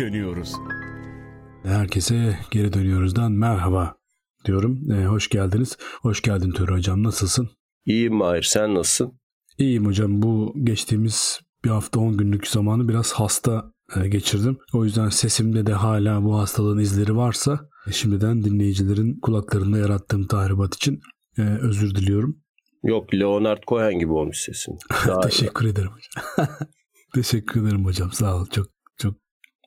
dönüyoruz. Herkese geri dönüyoruzdan merhaba diyorum. Ee, hoş geldiniz. Hoş geldin Töre Hocam. Nasılsın? İyiyim Mahir. Sen nasılsın? İyiyim hocam. Bu geçtiğimiz bir hafta 10 günlük zamanı biraz hasta e, geçirdim. O yüzden sesimde de hala bu hastalığın izleri varsa e, şimdiden dinleyicilerin kulaklarında yarattığım tahribat için e, özür diliyorum. Yok Leonard Cohen gibi olmuş sesin. Teşekkür ederim hocam. Teşekkür ederim hocam. Sağ ol. Çok çok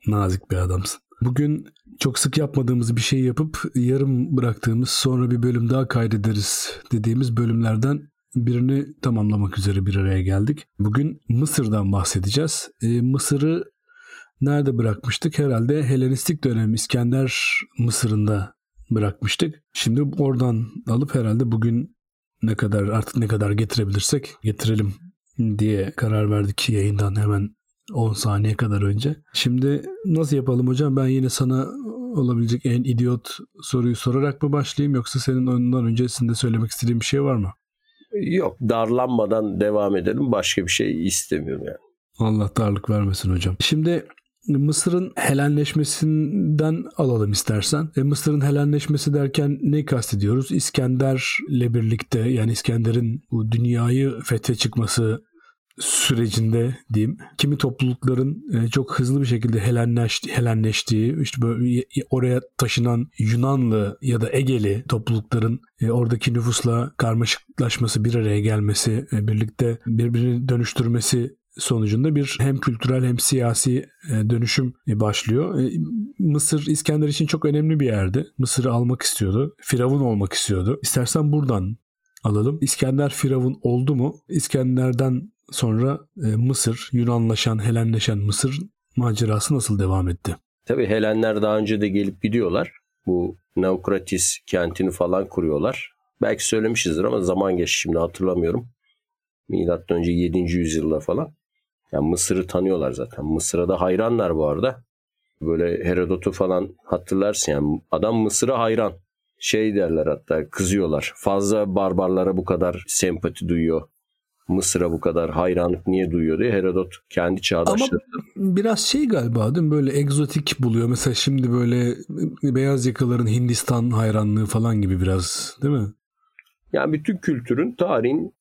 nazik bir adamsın. Bugün çok sık yapmadığımız bir şey yapıp yarım bıraktığımız sonra bir bölüm daha kaydederiz dediğimiz bölümlerden birini tamamlamak üzere bir araya geldik. Bugün Mısır'dan bahsedeceğiz. E, Mısır'ı nerede bırakmıştık? Herhalde Helenistik dönem İskender Mısır'ında bırakmıştık. Şimdi oradan alıp herhalde bugün ne kadar artık ne kadar getirebilirsek getirelim diye karar verdik yayından hemen 10 saniye kadar önce. Şimdi nasıl yapalım hocam? Ben yine sana olabilecek en idiot soruyu sorarak mı başlayayım yoksa senin ondan öncesinde söylemek istediğin bir şey var mı? Yok darlanmadan devam edelim. Başka bir şey istemiyorum yani. Allah darlık vermesin hocam. Şimdi Mısır'ın helenleşmesinden alalım istersen. E, Mısır'ın helenleşmesi derken ne kastediyoruz? İskender'le birlikte yani İskender'in bu dünyayı fethe çıkması sürecinde diyeyim kimi toplulukların e, çok hızlı bir şekilde helenleşti, helenleştiği işte böyle oraya taşınan Yunanlı ya da Egeli toplulukların e, oradaki nüfusla karmaşıklaşması bir araya gelmesi e, birlikte birbirini dönüştürmesi sonucunda bir hem kültürel hem siyasi dönüşüm başlıyor. Mısır İskender için çok önemli bir yerdi. Mısır'ı almak istiyordu. Firavun olmak istiyordu. İstersen buradan alalım. İskender Firavun oldu mu? İskender'den sonra e, Mısır, Yunanlaşan, Helenleşen Mısır macerası nasıl devam etti? Tabii Helenler daha önce de gelip gidiyorlar. Bu Naukratis kentini falan kuruyorlar. Belki söylemişizdir ama zaman geçti şimdi hatırlamıyorum. Milattan önce 7. yüzyılda falan. Yani Mısır'ı tanıyorlar zaten. Mısır'a da hayranlar bu arada. Böyle Herodot'u falan hatırlarsın yani adam Mısır'a hayran. Şey derler hatta kızıyorlar. Fazla barbarlara bu kadar sempati duyuyor. Mısır'a bu kadar hayranlık niye duyuyor diye Herodot kendi çağdaşları. Ama biraz şey galiba değil mi? Böyle egzotik buluyor. Mesela şimdi böyle beyaz yakaların Hindistan hayranlığı falan gibi biraz değil mi? Yani bütün kültürün, tarihin,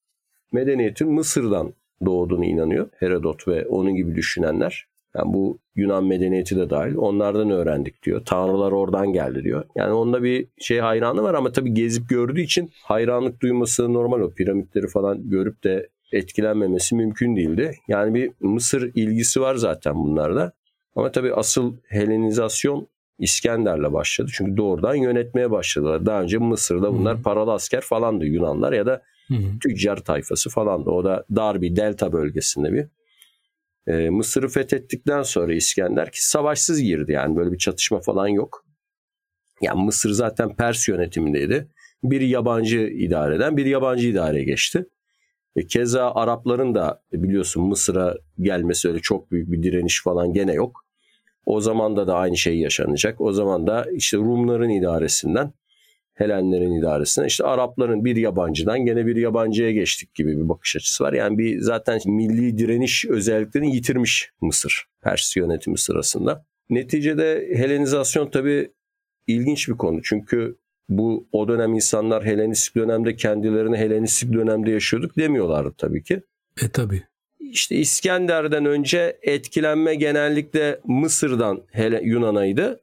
medeniyetin Mısır'dan doğduğunu inanıyor Herodot ve onun gibi düşünenler. Yani bu Yunan medeniyeti de dahil onlardan öğrendik diyor. Tanrılar oradan geldi diyor. Yani onda bir şey hayranı var ama tabii gezip gördüğü için hayranlık duyması normal o piramitleri falan görüp de etkilenmemesi mümkün değildi. Yani bir Mısır ilgisi var zaten bunlarda. Ama tabii asıl Helenizasyon İskender'le başladı. Çünkü doğrudan yönetmeye başladılar. Daha önce Mısır'da bunlar hmm. paralı asker falandı Yunanlar ya da hmm. tüccar tayfası falandı. O da dar bir delta bölgesinde bir. Ee, Mısır'ı fethettikten sonra İskender ki savaşsız girdi yani böyle bir çatışma falan yok. Yani Mısır zaten Pers yönetimindeydi. Bir yabancı idareden bir yabancı idareye geçti. E, keza Arapların da biliyorsun Mısır'a gelmesi öyle çok büyük bir direniş falan gene yok. O zaman da da aynı şey yaşanacak. O zaman da işte Rumların idaresinden Helenlerin idaresine işte Arapların bir yabancıdan gene bir yabancıya geçtik gibi bir bakış açısı var. Yani bir zaten milli direniş özelliklerini yitirmiş Mısır Pers yönetimi sırasında. Neticede Helenizasyon tabii ilginç bir konu. Çünkü bu o dönem insanlar Helenistik dönemde kendilerini Helenistik dönemde yaşıyorduk demiyorlardı tabii ki. E tabii. İşte İskender'den önce etkilenme genellikle Mısır'dan Yunan'aydı.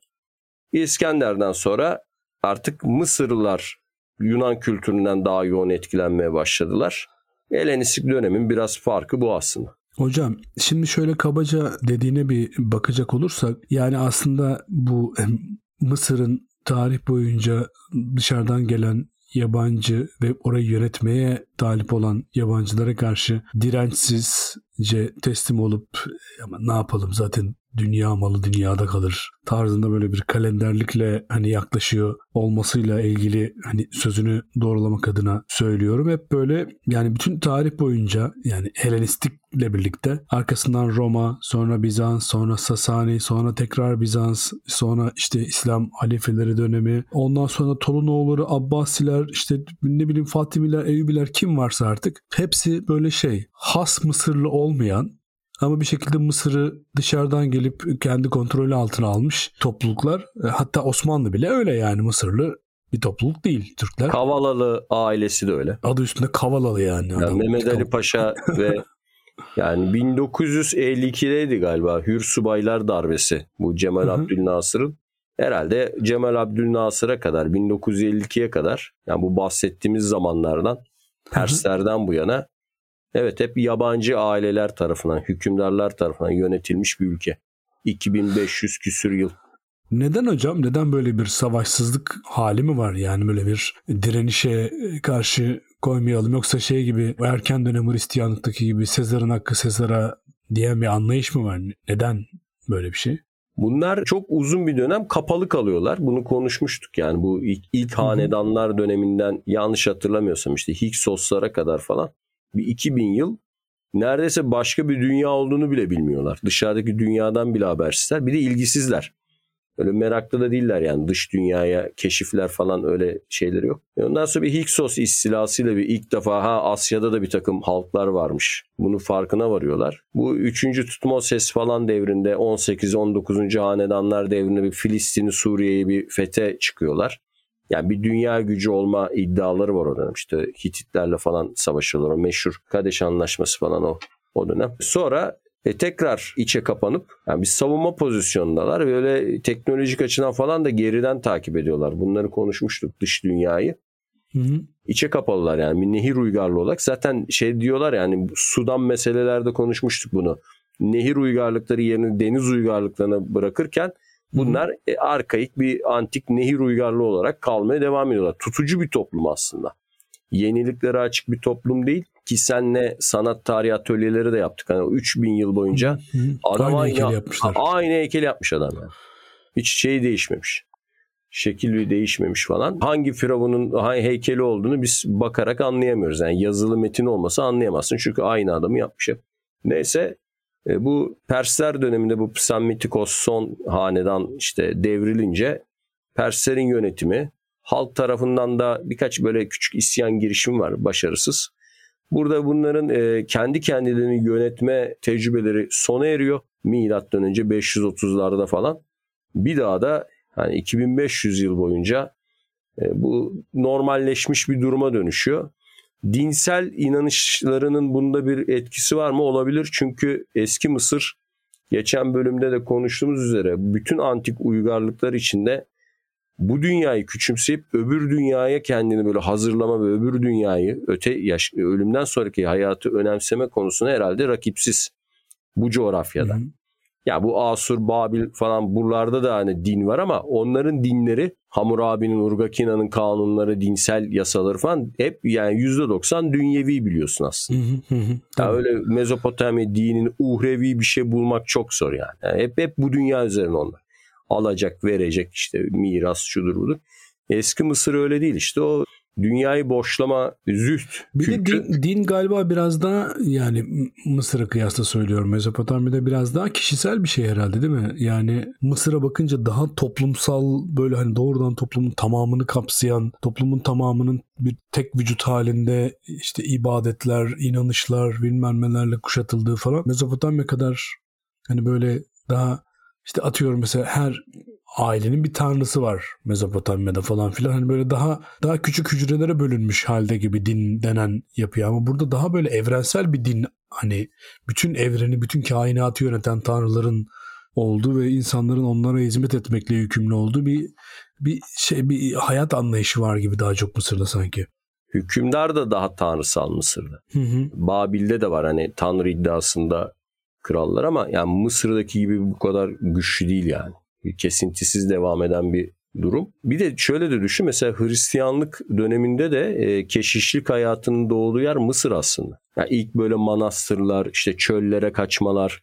İskender'den sonra artık Mısırlılar Yunan kültüründen daha yoğun etkilenmeye başladılar. Helenistik dönemin biraz farkı bu aslında. Hocam şimdi şöyle kabaca dediğine bir bakacak olursak yani aslında bu Mısır'ın tarih boyunca dışarıdan gelen yabancı ve orayı yönetmeye talip olan yabancılara karşı dirençsizce teslim olup ama ne yapalım zaten dünya malı dünyada kalır tarzında böyle bir kalenderlikle hani yaklaşıyor olmasıyla ilgili hani sözünü doğrulamak adına söylüyorum. Hep böyle yani bütün tarih boyunca yani Helenistikle birlikte arkasından Roma, sonra Bizans, sonra Sasani, sonra tekrar Bizans, sonra işte İslam halifeleri dönemi, ondan sonra Tolunoğulları, Abbasiler, işte ne bileyim Fatimiler, Eyyubiler kim varsa artık hepsi böyle şey has Mısırlı olmayan ama bir şekilde Mısır'ı dışarıdan gelip kendi kontrolü altına almış topluluklar. E, hatta Osmanlı bile öyle yani Mısırlı bir topluluk değil Türkler. Kavalalı ailesi de öyle. Adı üstünde Kavalalı yani. yani Mehmet Ali Paşa ve yani 1952'deydi galiba Hür Subaylar Darbesi bu Cemal Abdülnasır'ın. Herhalde Cemal Abdülnasır'a kadar 1952'ye kadar yani bu bahsettiğimiz zamanlardan Perslerden bu yana evet hep yabancı aileler tarafından, hükümdarlar tarafından yönetilmiş bir ülke. 2500 küsür yıl. Neden hocam? Neden böyle bir savaşsızlık hali mi var? Yani böyle bir direnişe karşı koymayalım. Yoksa şey gibi erken dönem Hristiyanlıktaki gibi Sezar'ın hakkı Sezar'a diyen bir anlayış mı var? Neden böyle bir şey? Bunlar çok uzun bir dönem kapalı kalıyorlar. Bunu konuşmuştuk yani bu ilk, ilk hanedanlar döneminden yanlış hatırlamıyorsam işte Hiksoslara kadar falan bir 2000 yıl neredeyse başka bir dünya olduğunu bile bilmiyorlar. Dışarıdaki dünyadan bile habersizler. Bir de ilgisizler. Öyle meraklı da değiller yani dış dünyaya keşifler falan öyle şeyleri yok. E ondan sonra bir Hyksos istilasıyla bir ilk defa ha Asya'da da bir takım halklar varmış. Bunu farkına varıyorlar. Bu 3. Tutmoses falan devrinde 18-19. hanedanlar devrinde bir Filistin'i Suriye'yi bir fete çıkıyorlar. Yani bir dünya gücü olma iddiaları var o dönem. İşte Hititlerle falan savaşıyorlar. O meşhur Kadeş Anlaşması falan o o dönem. Sonra e, tekrar içe kapanıp yani bir savunma pozisyonundalar. Böyle teknolojik açıdan falan da geriden takip ediyorlar. Bunları konuşmuştuk dış dünyayı. Hı hı. İçe kapalılar yani nehir uygarlığı olarak. Zaten şey diyorlar yani sudan meselelerde konuşmuştuk bunu. Nehir uygarlıkları yerini deniz uygarlıklarına bırakırken bunlar e, arkaik bir antik nehir uygarlığı olarak kalmaya devam ediyorlar. Tutucu bir toplum aslında. Yeniliklere açık bir toplum değil ki senle sanat tarihi atölyeleri de yaptık. Yani 3000 yıl boyunca adam aynı, heykeli yapmışlar. Aynı heykel yapmış adam yani. Hiç şey değişmemiş. Şekil değişmemiş falan. Hangi firavunun hangi heykeli olduğunu biz bakarak anlayamıyoruz. Yani yazılı metin olmasa anlayamazsın. Çünkü aynı adamı yapmış hep. Neyse e, bu Persler döneminde bu Psammitikos son hanedan işte devrilince Perslerin yönetimi halk tarafından da birkaç böyle küçük isyan girişimi var başarısız. Burada bunların e, kendi kendilerini yönetme tecrübeleri sona eriyor. Milattan önce 530'larda falan. Bir daha da hani 2500 yıl boyunca e, bu normalleşmiş bir duruma dönüşüyor. Dinsel inanışlarının bunda bir etkisi var mı? Olabilir. Çünkü eski Mısır geçen bölümde de konuştuğumuz üzere bütün antik uygarlıklar içinde bu dünyayı küçümseyip öbür dünyaya kendini böyle hazırlama ve öbür dünyayı öte yaş, ölümden sonraki hayatı önemseme konusunda herhalde rakipsiz bu coğrafyada. Hı hı. Ya bu Asur, Babil falan buralarda da hani din var ama onların dinleri Hammurabi'nin, Urgakina'nın kanunları, dinsel yasaları falan hep yani %90 dünyevi biliyorsun aslında. Ya öyle Mezopotamya dininin uhrevi bir şey bulmak çok zor yani. yani hep hep bu dünya üzerine onlar alacak, verecek işte miras şudur budur. Eski Mısır öyle değil işte o dünyayı boşlama, züht. Bir kültür. de din, din galiba biraz daha yani Mısır'a kıyasla söylüyorum. Mezopotamya'da biraz daha kişisel bir şey herhalde değil mi? Yani Mısır'a bakınca daha toplumsal böyle hani doğrudan toplumun tamamını kapsayan, toplumun tamamının bir tek vücut halinde işte ibadetler, inanışlar, bilmem nelerle kuşatıldığı falan. Mezopotamya kadar hani böyle daha işte atıyorum mesela her ailenin bir tanrısı var Mezopotamya'da falan filan. Hani böyle daha daha küçük hücrelere bölünmüş halde gibi din denen yapıyor ama burada daha böyle evrensel bir din hani bütün evreni, bütün kainatı yöneten tanrıların olduğu ve insanların onlara hizmet etmekle yükümlü olduğu bir bir şey bir hayat anlayışı var gibi daha çok Mısır'da sanki. Hükümdar da daha tanrısal Mısır'da. Hı hı. Babil'de de var hani tanrı iddiasında krallar ama yani Mısır'daki gibi bu kadar güçlü değil yani. Kesintisiz devam eden bir durum. Bir de şöyle de düşün mesela Hristiyanlık döneminde de e, keşişlik hayatının doğduğu yer Mısır aslında. Yani ilk böyle manastırlar, işte çöllere kaçmalar,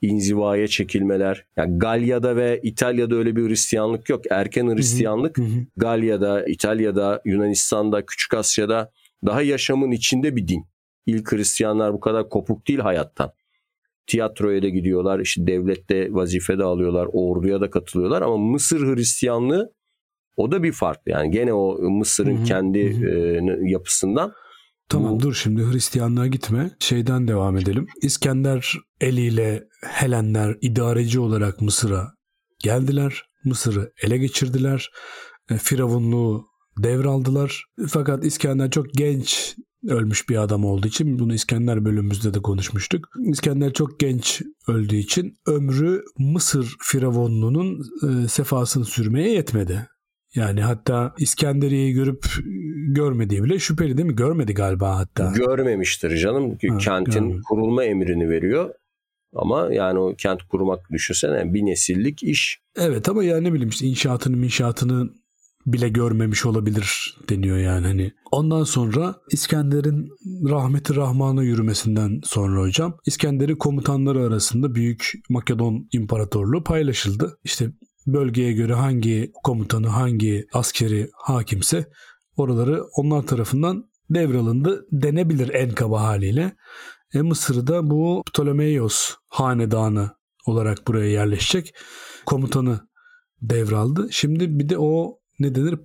inzivaya çekilmeler. Yani Galya'da ve İtalya'da öyle bir Hristiyanlık yok. Erken Hristiyanlık hı hı. Galya'da, İtalya'da, Yunanistan'da, Küçük Asya'da daha yaşamın içinde bir din. İlk Hristiyanlar bu kadar kopuk değil hayattan tiyatroya da gidiyorlar. işte devlette vazife de alıyorlar. Orduya da katılıyorlar. Ama Mısır Hristiyanlığı o da bir farklı. Yani gene o Mısır'ın kendi E, yapısından Tamam Bu... dur şimdi Hristiyanlığa gitme. Şeyden devam edelim. İskender eliyle Helenler idareci olarak Mısır'a geldiler. Mısır'ı ele geçirdiler. E, Firavunluğu devraldılar. Fakat İskender çok genç ölmüş bir adam olduğu için bunu İskender bölümümüzde de konuşmuştuk. İskender çok genç öldüğü için ömrü Mısır firavunluğunun e, sefasını sürmeye yetmedi. Yani hatta İskenderiye'yi görüp görmediği bile şüpheli değil mi? Görmedi galiba hatta. Görmemiştir canım. Ha, Kentin görmedim. kurulma emrini veriyor. Ama yani o kent kurmak düşünsene bir nesillik iş. Evet ama yani ne bileyim işte inşaatını inşaatını bile görmemiş olabilir deniyor yani hani. Ondan sonra İskender'in rahmeti rahmana yürümesinden sonra hocam İskender'in komutanları arasında Büyük Makedon İmparatorluğu paylaşıldı. İşte bölgeye göre hangi komutanı, hangi askeri hakimse oraları onlar tarafından devralındı denebilir en kaba haliyle. E Mısır'da bu Ptolemaios hanedanı olarak buraya yerleşecek komutanı devraldı. Şimdi bir de o ne denir?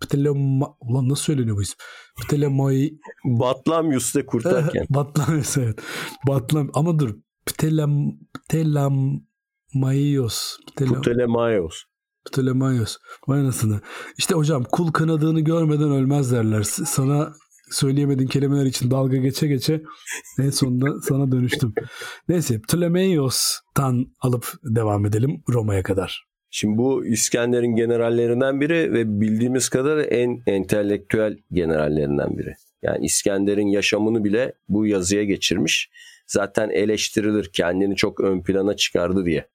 Ptelema... Ulan nasıl söyleniyor bu isim? Ptelemai... Batlamyus'ta kurtarken. Batlamyus evet. Batlam... Ama dur. Ptelem... Ptelemaios. Ptelem... Ptelemaios. Ptelemaios. Vay anasını. İşte hocam kul kanadığını görmeden ölmez derler. Sana söyleyemediğin kelimeler için dalga geçe geçe en sonunda sana dönüştüm. Neyse Ptolemaios'tan alıp devam edelim Roma'ya kadar. Şimdi bu İskender'in generallerinden biri ve bildiğimiz kadar en entelektüel generallerinden biri. Yani İskender'in yaşamını bile bu yazıya geçirmiş. Zaten eleştirilir kendini çok ön plana çıkardı diye.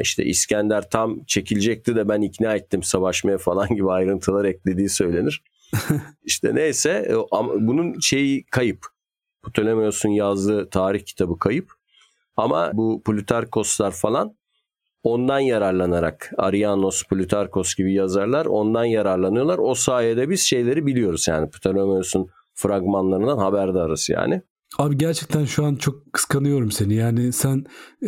İşte İskender tam çekilecekti de ben ikna ettim savaşmaya falan gibi ayrıntılar eklediği söylenir. İşte neyse e, bunun şeyi kayıp. Ptolemaios'un yazdığı tarih kitabı kayıp. Ama bu Plutarkoslar falan ondan yararlanarak Arianos, Plutarkos gibi yazarlar ondan yararlanıyorlar. O sayede biz şeyleri biliyoruz yani Ptolemaios'un fragmanlarından haberdarız yani. Abi gerçekten şu an çok kıskanıyorum seni. Yani sen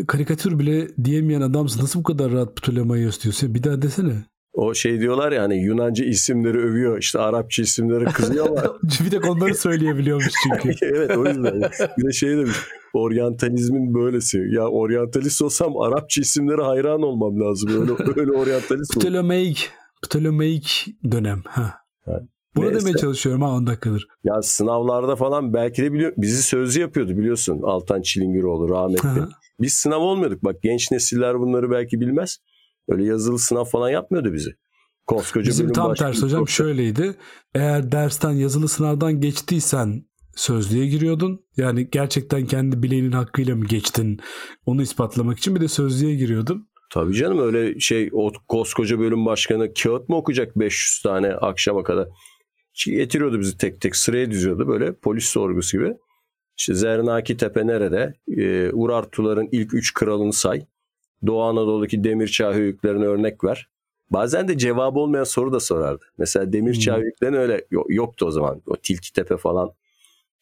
karikatür bile diyemeyen adamsın. Nasıl bu kadar rahat Ptolemaios diyorsun? Bir daha desene. O şey diyorlar ya hani Yunanca isimleri övüyor işte Arapça isimleri kızıyor ama. bir tek onları söyleyebiliyormuş çünkü. evet o yüzden. Bir de şey demiş oryantalizmin böylesi. Ya oryantalist olsam Arapça isimlere hayran olmam lazım. Öyle, öyle oryantalist Ptolemeik, Ptolemeik dönem. Ha. Yani, Bunu neyse. demeye çalışıyorum ha 10 dakikadır. Ya sınavlarda falan belki de biliyor, bizi sözlü yapıyordu biliyorsun Altan Çilingiroğlu rahmetli. Biz sınav olmuyorduk. Bak genç nesiller bunları belki bilmez. Öyle yazılı sınav falan yapmıyordu bizi. Koskoca Bizim tam tersi hocam koskoca. şöyleydi. Eğer dersten yazılı sınavdan geçtiysen sözlüğe giriyordun. Yani gerçekten kendi bileğinin hakkıyla mı geçtin onu ispatlamak için bir de sözlüğe giriyordun. Tabii canım öyle şey o koskoca bölüm başkanı kağıt mı okuyacak 500 tane akşama kadar. Getiriyordu bizi tek tek sıraya diziyordu böyle polis sorgusu gibi. İşte Zernaki Tepe nerede? Ee, Urartuların ilk üç kralını say. Doğu Anadolu'daki demir çağ höyüklerine örnek ver. Bazen de cevabı olmayan soru da sorardı. Mesela demir çağ hmm. höyüklerine öyle yoktu o zaman. O Tilki Tepe falan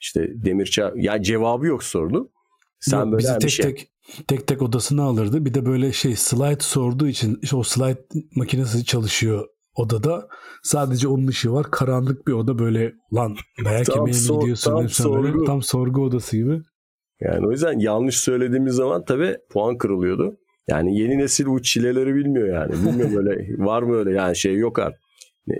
işte Demirçağ ya cevabı yok sorunun. Sen yok, böyle bizi tek şey... tek tek tek odasına alırdı. Bir de böyle şey slide sorduğu için işte o slide makinesi çalışıyor odada. Sadece onun ışığı var. Karanlık bir oda böyle lan dayak tam yemeye mi gidiyorsun? Tam sorgu. Böyle, tam sorgu odası gibi. Yani o yüzden yanlış söylediğimiz zaman tabii puan kırılıyordu. Yani yeni nesil bu çileleri bilmiyor yani. Bilmiyorum öyle var mı öyle yani şey yok artık.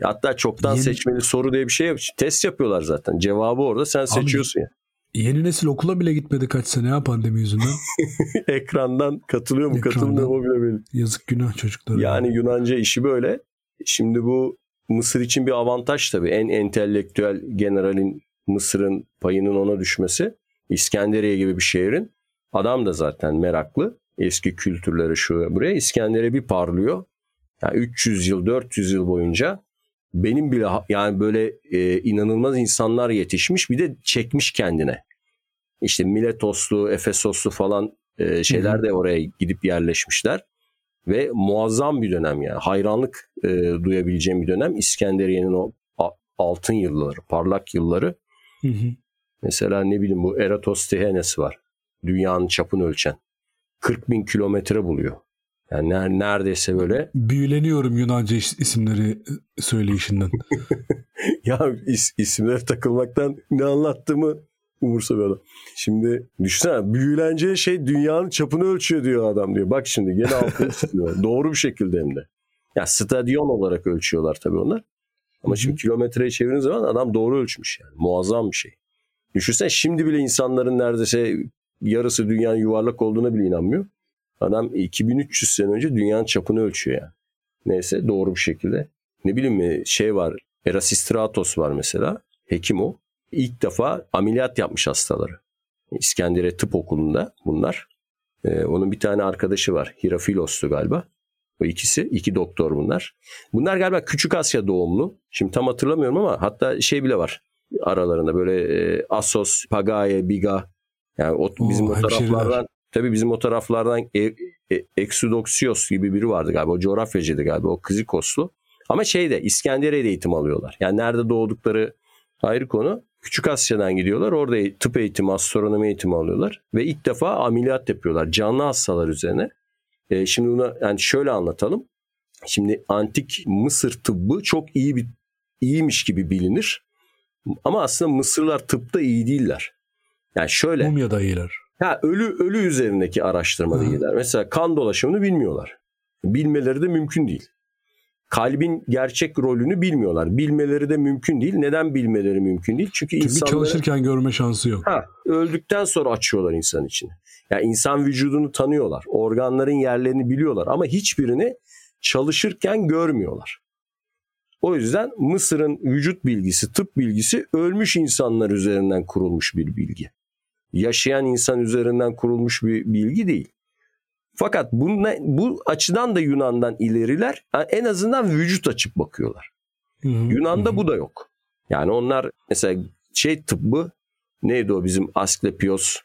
Hatta çoktan yeni... seçmeli soru diye bir şey yap. Test yapıyorlar zaten. Cevabı orada sen Abi, seçiyorsun ya. Yeni nesil okula bile gitmedi kaç sene ya pandemi yüzünden. Ekrandan katılıyor mu Ekrandan, katılmıyor mu bile belli. Yazık günah çocuklar. Yani Yunanca işi böyle. Şimdi bu Mısır için bir avantaj tabii. En entelektüel generalin Mısır'ın payının ona düşmesi. İskenderiye gibi bir şehrin. Adam da zaten meraklı. Eski kültürleri şu buraya. İskenderiye bir parlıyor. Yani 300 yıl, 400 yıl boyunca benim bile yani böyle e, inanılmaz insanlar yetişmiş bir de çekmiş kendine. İşte Miletoslu, Efesoslu falan e, şeyler de oraya gidip yerleşmişler. Ve muazzam bir dönem yani. Hayranlık e, duyabileceğim bir dönem. İskenderiye'nin o altın yılları, parlak yılları. Hı hı. Mesela ne bileyim bu Eratosthenes var. Dünyanın çapını ölçen. 40 bin kilometre buluyor. Yani neredeyse böyle. Büyüleniyorum Yunanca isimleri söyleyişinden. ya is, isimlere takılmaktan ne anlattığımı umursamıyor Şimdi düşünsene büyüleneceğin şey dünyanın çapını ölçüyor diyor adam diyor. Bak şimdi gene altını çiziyor. Doğru bir şekilde hem de. Ya stadyon olarak ölçüyorlar tabii onlar. Ama şimdi kilometreye çevirdiğin zaman adam doğru ölçmüş yani. Muazzam bir şey. Düşünsene şimdi bile insanların neredeyse yarısı dünyanın yuvarlak olduğuna bile inanmıyor. Adam 2300 sene önce dünyanın çapını ölçüyor yani. Neyse doğru bir şekilde. Ne bileyim şey var Erasistratos var mesela. Hekim o. İlk defa ameliyat yapmış hastaları. İskenderiye Tıp Okulu'nda bunlar. Ee, onun bir tane arkadaşı var. Hirafilos'tu galiba. O ikisi, iki doktor bunlar. Bunlar galiba Küçük Asya doğumlu. Şimdi tam hatırlamıyorum ama hatta şey bile var aralarında böyle e, Asos, Pagaye, Biga. Yani o, bizim Oo, o taraflardan tabii bizim o taraflardan e, e, Exudoxios gibi biri vardı galiba. O coğrafyacıydı galiba. O Kızikoslu. Ama şeyde İskenderiye'de eğitim alıyorlar. Yani nerede doğdukları ayrı konu. Küçük Asya'dan gidiyorlar. Orada tıp eğitimi, astronomi eğitimi alıyorlar. Ve ilk defa ameliyat yapıyorlar. Canlı hastalar üzerine. E, şimdi buna yani şöyle anlatalım. Şimdi antik Mısır tıbbı çok iyi bir iyiymiş gibi bilinir. Ama aslında Mısırlar tıpta iyi değiller. Yani şöyle. Mumyada iyiler. Ha, ölü ölü üzerindeki araştırmada iyiler. Mesela kan dolaşımını bilmiyorlar. Bilmeleri de mümkün değil. Kalbin gerçek rolünü bilmiyorlar. Bilmeleri de mümkün değil. Neden bilmeleri mümkün değil? Çünkü, Çünkü insanları... çalışırken görme şansı yok. Ha, öldükten sonra açıyorlar insan için. Yani insan vücudunu tanıyorlar. Organların yerlerini biliyorlar ama hiçbirini çalışırken görmüyorlar. O yüzden Mısır'ın vücut bilgisi, tıp bilgisi ölmüş insanlar üzerinden kurulmuş bir bilgi. Yaşayan insan üzerinden kurulmuş bir bilgi değil. Fakat bu, bu açıdan da Yunan'dan ileriler. En azından vücut açıp bakıyorlar. Hı hı, Yunan'da hı. bu da yok. Yani onlar mesela şey tıbbı neydi o bizim Asklepios,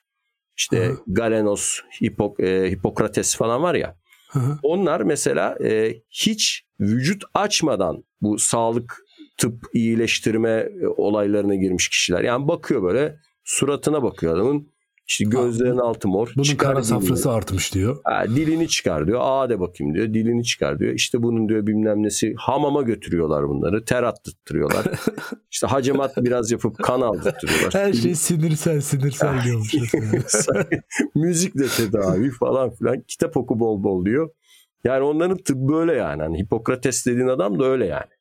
işte hı. Galenos, Hipok, e, Hipokrates falan var ya. Hı hı. Onlar mesela e, hiç vücut açmadan bu sağlık tıp iyileştirme e, olaylarına girmiş kişiler. Yani bakıyor böyle suratına bakıyor adamın. İşte gözlerinin altı mor. Bunun çıkar kara safrası artmış diyor. Ha, dilini çıkar diyor. Aa de bakayım diyor. Dilini çıkar diyor. İşte bunun diyor bilmem nesi hamama götürüyorlar bunları. Ter attırtıyorlar. İşte hacamat biraz yapıp kan aldırtıyorlar. Her şey sinirsel sinirsel diyormuş. Müzikle tedavi falan filan. Kitap oku bol bol diyor. Yani onların tıbbı böyle yani. Hani Hipokrates dediğin adam da öyle yani.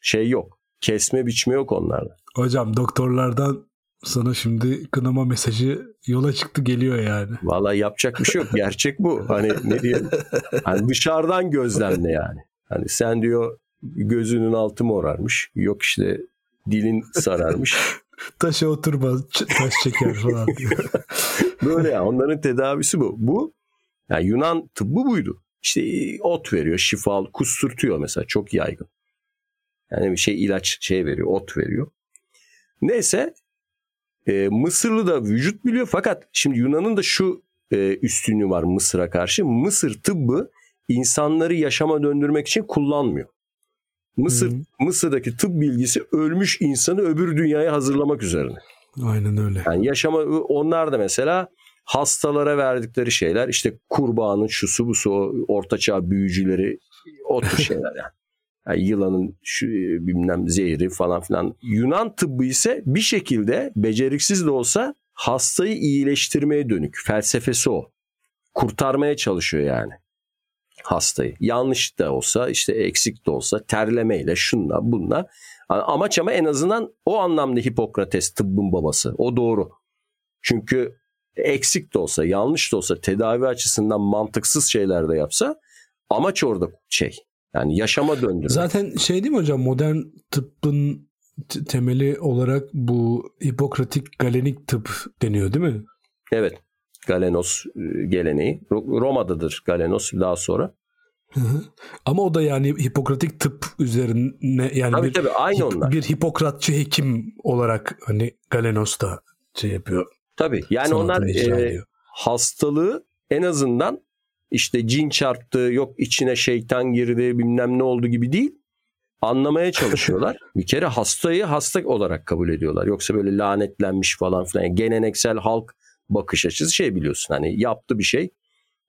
Şey yok. Kesme biçme yok onlarda. Hocam doktorlardan sana şimdi kınama mesajı yola çıktı geliyor yani. Vallahi yapacak bir şey yok. Gerçek bu. Hani ne diyelim. Hani dışarıdan gözlemle yani. Hani sen diyor gözünün altı morarmış. Yok işte dilin sararmış. Taşa oturma taş çeker falan diyor. Böyle ya onların tedavisi bu. Bu yani Yunan tıbbı buydu. İşte ot veriyor, şifalı, kusturtuyor mesela çok yaygın. Yani bir şey ilaç şey veriyor, ot veriyor. Neyse e, Mısırlı da vücut biliyor fakat şimdi Yunan'ın da şu e, üstünlüğü var Mısır'a karşı. Mısır tıbbı insanları yaşama döndürmek için kullanmıyor. Mısır hmm. Mısır'daki tıp bilgisi ölmüş insanı öbür dünyaya hazırlamak üzerine. Aynen öyle. Yani yaşama onlar da mesela hastalara verdikleri şeyler işte kurbanın şusu busu ortaçağ büyücüleri o tür şeyler yani. Yani yılanın şu, bilmem zehri falan filan. Yunan tıbbı ise bir şekilde beceriksiz de olsa hastayı iyileştirmeye dönük. Felsefesi o. Kurtarmaya çalışıyor yani hastayı. Yanlış da olsa işte eksik de olsa terlemeyle şunla bunla. Amaç ama en azından o anlamda Hipokrates tıbbın babası. O doğru. Çünkü eksik de olsa, yanlış da olsa, tedavi açısından mantıksız şeyler de yapsa amaç orada şey. Yani yaşama döndürmek. Zaten şey değil mi hocam modern tıbbın temeli olarak bu Hipokratik Galenik tıp deniyor değil mi? Evet. Galenos e, geleneği. Roma'dadır Galenos daha sonra. Ama o da yani Hipokratik tıp üzerine yani tabii, bir, tabii, aynı hip, onlar. bir Hipokratçı hekim olarak hani Galenos da şey yapıyor. Tabii yani onlar e, hastalığı en azından işte cin çarptı yok içine şeytan girdi bilmem ne oldu gibi değil anlamaya çalışıyorlar. bir kere hastayı hasta olarak kabul ediyorlar. Yoksa böyle lanetlenmiş falan filan. Yani geleneksel halk bakış açısı şey biliyorsun hani yaptı bir şey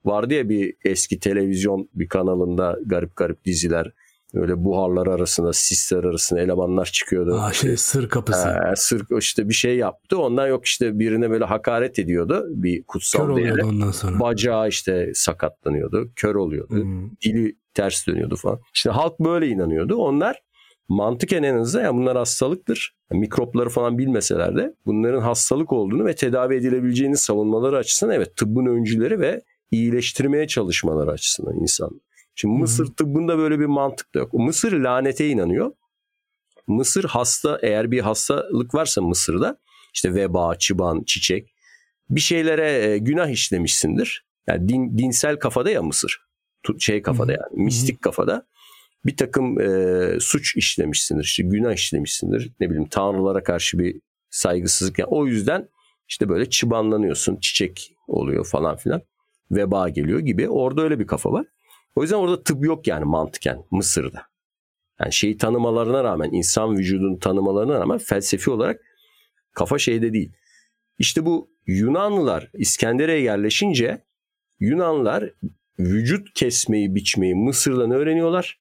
vardı ya bir eski televizyon bir kanalında garip garip diziler. Öyle buharlar arasında, sisler arasında elemanlar çıkıyordu. Aa, şey sır kapısı. Ee, sır işte bir şey yaptı. Ondan yok işte birine böyle hakaret ediyordu. Bir kutsal Kör oluyordu ondan sonra. Bacağı işte sakatlanıyordu. Kör oluyordu. Hmm. Dili ters dönüyordu falan. İşte halk böyle inanıyordu. Onlar mantıken en azından ya bunlar hastalıktır. Yani mikropları falan bilmeseler de bunların hastalık olduğunu ve tedavi edilebileceğini savunmaları açısından evet tıbbın öncüleri ve iyileştirmeye çalışmaları açısından insan. Şimdi Mısır tıbbında böyle bir mantık da yok. Mısır lanete inanıyor. Mısır hasta eğer bir hastalık varsa Mısır'da işte veba, çıban, çiçek bir şeylere e, günah işlemişsindir. Yani din, dinsel kafada ya Mısır. Şey kafada yani mistik kafada bir takım e, suç işlemişsindir. işte günah işlemişsindir. Ne bileyim tanrılara karşı bir saygısızlık. Yani o yüzden işte böyle çıbanlanıyorsun. Çiçek oluyor falan filan. Veba geliyor gibi. Orada öyle bir kafa var. O yüzden orada tıp yok yani mantıken Mısır'da. Yani şeyi tanımalarına rağmen, insan vücudunu tanımalarına rağmen felsefi olarak kafa şeyde değil. İşte bu Yunanlılar İskenderiye yerleşince Yunanlılar vücut kesmeyi, biçmeyi Mısır'dan öğreniyorlar.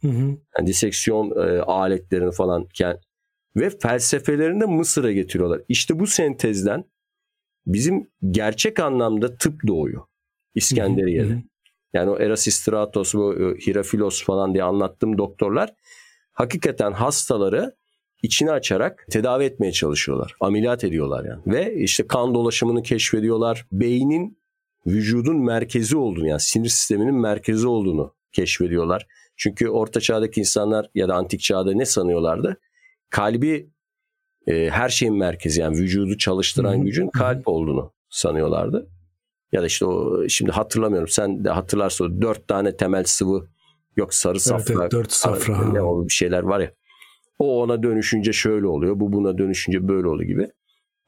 Hı hı. Yani diseksiyon e, aletlerini falan kend- ve felsefelerini de Mısır'a getiriyorlar. İşte bu sentezden bizim gerçek anlamda tıp doğuyor İskenderiye'de. Hı hı. Yani o Erasistratos, bu e, Hirafilos falan diye anlattığım doktorlar hakikaten hastaları içini açarak tedavi etmeye çalışıyorlar. Ameliyat ediyorlar yani. Ve işte kan dolaşımını keşfediyorlar. Beynin vücudun merkezi olduğunu yani sinir sisteminin merkezi olduğunu keşfediyorlar. Çünkü orta çağdaki insanlar ya da antik çağda ne sanıyorlardı? Kalbi e, her şeyin merkezi yani vücudu çalıştıran gücün kalp olduğunu sanıyorlardı. Ya da işte o şimdi hatırlamıyorum. Sen de hatırlarsın o dört tane temel sıvı yok sarı Evet, safra. evet, dört safra. Ne o bir şeyler var ya. O ona dönüşünce şöyle oluyor. Bu buna dönüşünce böyle oluyor gibi.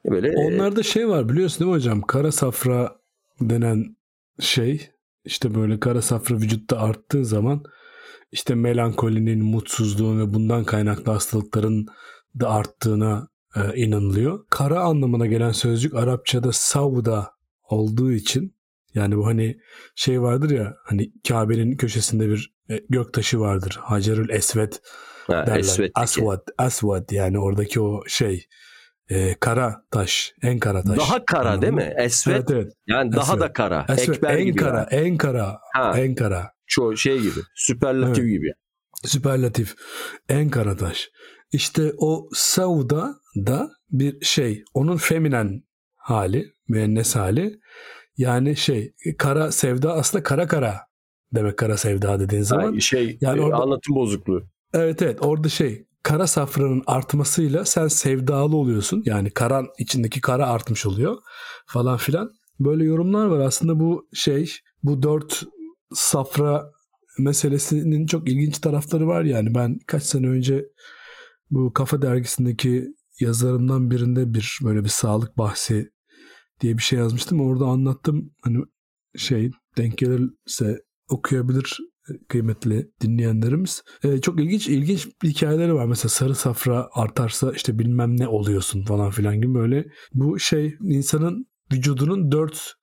Böyle e, Onlarda şey var biliyorsun değil mi hocam? Kara safra denen şey işte böyle kara safra vücutta arttığı zaman işte melankolinin, mutsuzluğun ve bundan kaynaklı hastalıkların da arttığına e, inanılıyor. Kara anlamına gelen sözcük Arapçada savda olduğu için yani bu hani şey vardır ya hani Kabe'nin köşesinde bir e, göktaşı vardır. Hacerül Esvet ha, derler. Esvet Aswad, Aswad yani oradaki o şey e, kara taş, en kara taş. Daha kara Anladın değil mi? Esvet Evet evet. yani daha Esvet. da kara. Esvet, Ekber en gibi. kara, yani. en kara, Ha. en kara. Çoğu şey gibi. Süperlatif Evet. gibi. Süperlatif. En kara taş. İşte o Sauda da bir şey. Onun feminen hali, müennes hali. Yani şey kara sevda aslında kara kara demek kara sevda dediğin zaman. Ha, şey yani e, orada- anlatım bozukluğu. Evet evet orada şey kara safranın artmasıyla sen sevdalı oluyorsun. Yani karan içindeki kara artmış oluyor falan filan. Böyle yorumlar var. Aslında bu şey bu dört safra meselesinin çok ilginç tarafları var yani. Ben kaç sene önce bu Kafa Dergisi'ndeki yazarımdan birinde bir böyle bir sağlık bahsi diye bir şey yazmıştım. Orada anlattım. Hani şey denk gelirse okuyabilir kıymetli dinleyenlerimiz. Ee, çok ilginç ilginç hikayeleri var. Mesela sarı safra artarsa işte bilmem ne oluyorsun falan filan gibi böyle. Bu şey insanın vücudunun dört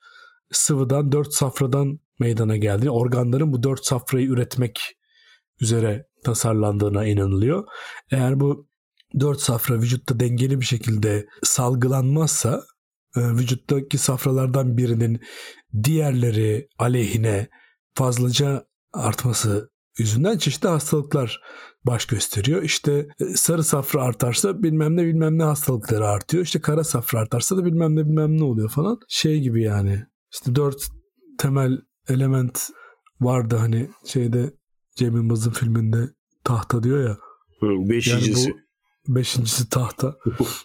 sıvıdan, dört safradan meydana geldiği, organların bu dört safrayı üretmek üzere tasarlandığına inanılıyor. Eğer bu dört safra vücutta dengeli bir şekilde salgılanmazsa e, vücuttaki safralardan birinin diğerleri aleyhine fazlaca artması yüzünden çeşitli hastalıklar baş gösteriyor. İşte e, sarı safra artarsa bilmem ne bilmem ne hastalıkları artıyor. İşte kara safra artarsa da bilmem ne bilmem ne oluyor falan. Şey gibi yani. İşte dört temel element vardı hani şeyde Cem Yılmaz'ın filminde tahta diyor ya. Hı, beşincisi. Yani bu beşincisi tahta.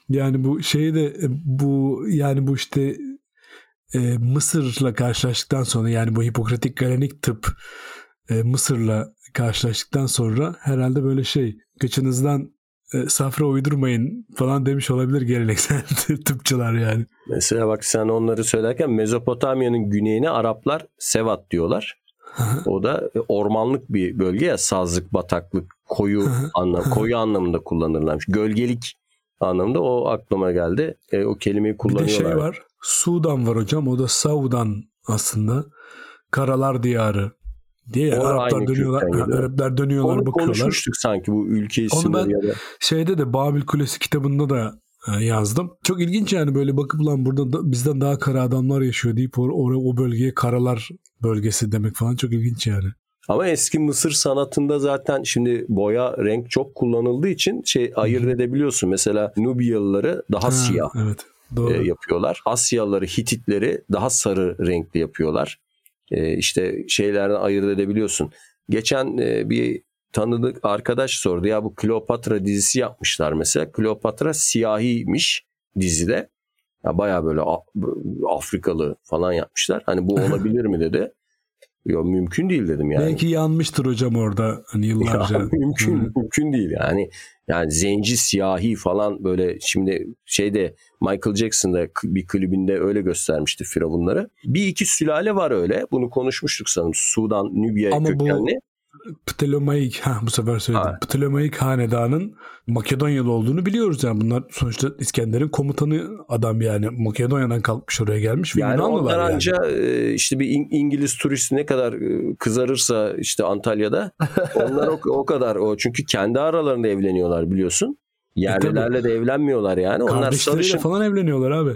yani bu şeyi de e, bu yani bu işte e, Mısır'la karşılaştıktan sonra yani bu Hipokratik Galenik tıp e, Mısır'la karşılaştıktan sonra herhalde böyle şey gıçınızdan e, safra uydurmayın falan demiş olabilir geleneksel tıpçılar yani. Mesela bak sen onları söylerken Mezopotamya'nın güneyine Araplar Sevat diyorlar. O da ormanlık bir bölge ya sazlık, bataklık, koyu anlam koyu anlamında kullanırlarmış. Gölgelik anlamında o aklıma geldi. E, o kelimeyi Bir de kullanıyorlar. şey var. Sudan var hocam. O da Saudan aslında. Karalar diyarı diye O da Araplar dönüyorlar. ha. Araplar dönüyorlar Onu bakıyorlar. konuşmuştuk sanki bu ülke Onu isimleri ben- ya da. Şeyde de Babil Kulesi kitabında da e, yazdım. Çok ilginç yani böyle bakıp lan burada da, bizden daha kara adamlar yaşıyor deyip or, or- o bölgeye karalar bölgesi demek falan çok ilginç yani. Ama eski Mısır sanatında zaten şimdi boya renk çok kullanıldığı için şey ayırt edebiliyorsun. Mesela Nubyalıları daha Ha, siyah Evet. Doğru. e, yapıyorlar. Asyalıları, Hititleri daha sarı renkli yapıyorlar. E, işte şeylerden ayırt edebiliyorsun. Geçen e, bir tanıdık arkadaş sordu ya bu Kleopatra dizisi yapmışlar mesela. Kleopatra siyahiymiş dizide. Ya baya böyle Afrikalı falan yapmışlar. Hani bu olabilir mi dedi. Yok mümkün değil dedim yani. Belki yanmıştır hocam orada hani yıllarca. Ya, mümkün Hı. mümkün değil yani. Yani zenci siyahi falan böyle şimdi şeyde Michael Jackson'da bir klibinde öyle göstermişti firavunları. Bir iki sülale var öyle. Bunu konuşmuştuk sanırım. Sudan, Nübya Ama bu- kökenli. Ptolemaik ha bu sefer söyledim. Ha. Ptolemaik hanedanın Makedonyalı olduğunu biliyoruz yani bunlar sonuçta İskender'in komutanı adam yani Makedonya'dan kalkmış oraya gelmiş ve Yani Yunanlılar onlar yani. anca e, işte bir İng- İngiliz turist ne kadar e, kızarırsa işte Antalya'da onlar o, o kadar o çünkü kendi aralarında evleniyorlar biliyorsun. Yerlilerle de evlenmiyorlar yani. Onlar sarışın falan evleniyorlar abi.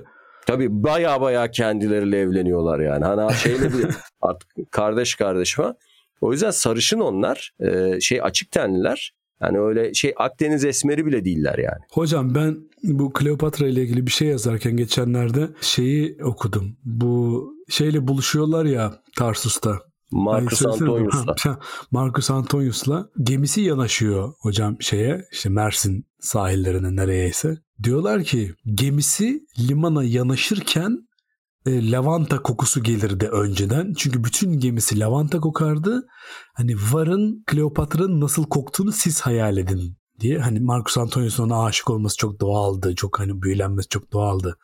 Tabii baya baya kendileriyle evleniyorlar yani. Hani şeyle bir artık kardeş kardeş falan. O yüzden sarışın onlar. Ee, şey açık tenliler. Yani öyle şey Akdeniz esmeri bile değiller yani. Hocam ben bu Kleopatra ile ilgili bir şey yazarken geçenlerde şeyi okudum. Bu şeyle buluşuyorlar ya Tarsus'ta. Marcus söylesene. Antonius'la. Marcus Antonius'la gemisi yanaşıyor hocam şeye işte Mersin sahillerine nereyeyse. Diyorlar ki gemisi limana yanaşırken e, lavanta kokusu gelirdi önceden. Çünkü bütün gemisi lavanta kokardı. Hani varın Kleopatra'nın nasıl koktuğunu siz hayal edin diye. Hani Marcus Antonius'un ona aşık olması çok doğaldı. Çok hani büyülenmesi çok doğaldı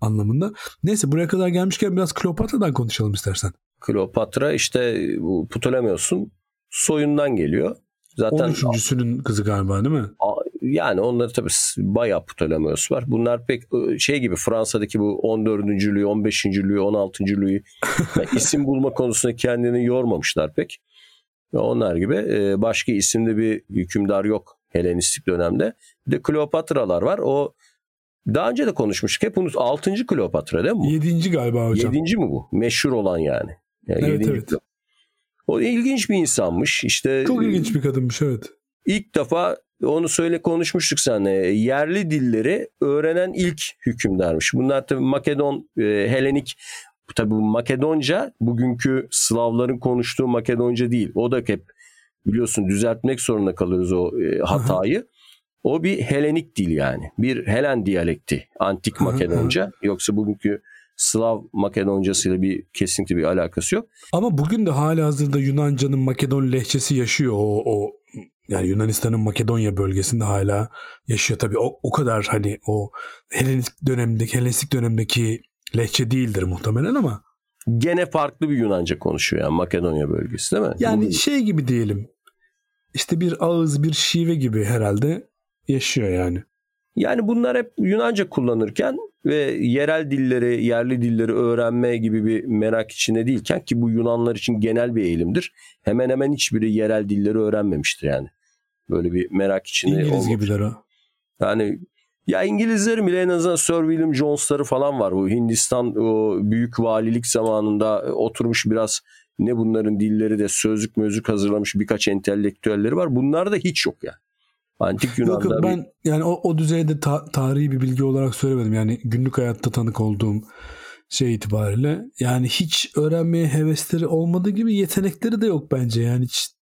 anlamında. Neyse buraya kadar gelmişken biraz Kleopatra'dan konuşalım istersen. Kleopatra işte bu Ptolemaios'un soyundan geliyor. Zaten 13.sünün kızı galiba değil mi? Yani onları tabii bayağı Ptolemaios var. Bunlar pek e, şey gibi Fransa'daki bu 14. Louis, 15. Louis, 16. Louis yani isim bulma konusunda kendini yormamışlar pek. Onlar gibi başka isimli bir hükümdar yok Helenistik dönemde. Bir de Kleopatralar var. O daha önce de konuşmuştuk. Hep unut 6. Kleopatra değil mi? bu? 7. galiba hocam. 7. mi bu? Meşhur olan yani. yani Evet, evet. O ilginç bir insanmış. İşte Çok ilginç bir kadınmış evet. ilk defa onu söyle konuşmuştuk seninle. Yerli dilleri öğrenen ilk hükümdarmış. Bunlar tabii Makedon, e, Helenik tabii bu Makedonca bugünkü Slavların konuştuğu Makedonca değil. O da hep biliyorsun düzeltmek zorunda kalıyoruz o e, hatayı. O bir Helenik dil yani. Bir Helen diyalekti. Antik Hı hı, Makedonca. Yoksa bugünkü Slav Makedoncasıyla bir kesinlikle bir alakası yok. Ama bugün de hala hazırda Yunanca'nın Makedon lehçesi yaşıyor. O, o yani Yunanistan'ın Makedonya bölgesinde hala yaşıyor. Tabii o, o kadar hani o Helenistik dönemdeki Helenistik dönemdeki lehçe değildir muhtemelen ama Gene farklı bir Yunanca konuşuyor yani Makedonya bölgesi değil mi? yani şey gibi diyelim. İşte bir ağız, bir şive gibi herhalde yaşıyor yani. Yani bunlar hep Yunanca kullanırken ve yerel dilleri, yerli dilleri öğrenme gibi bir merak içinde değilken ki bu Yunanlar için genel bir eğilimdir. Hemen hemen hiçbiri yerel dilleri öğrenmemiştir yani. Böyle bir merak içinde İngiliz olmamış. gibiler o. Yani ya İngilizlerin bile en azından Sir William Jones'ları falan var. Bu Hindistan o büyük valilik zamanında oturmuş biraz ne bunların dilleri de sözlük mözlük hazırlamış birkaç entelektüelleri var. Bunlar da hiç yok yani. Antik Yok Yunan'da yok bir- ben yani o, o düzeyde ta- tarihi bir bilgi olarak söylemedim. Yani günlük hayatta tanık olduğum şey itibariyle yani hiç öğrenmeye hevesleri olmadığı gibi yetenekleri de yok bence. Yani hiç bir,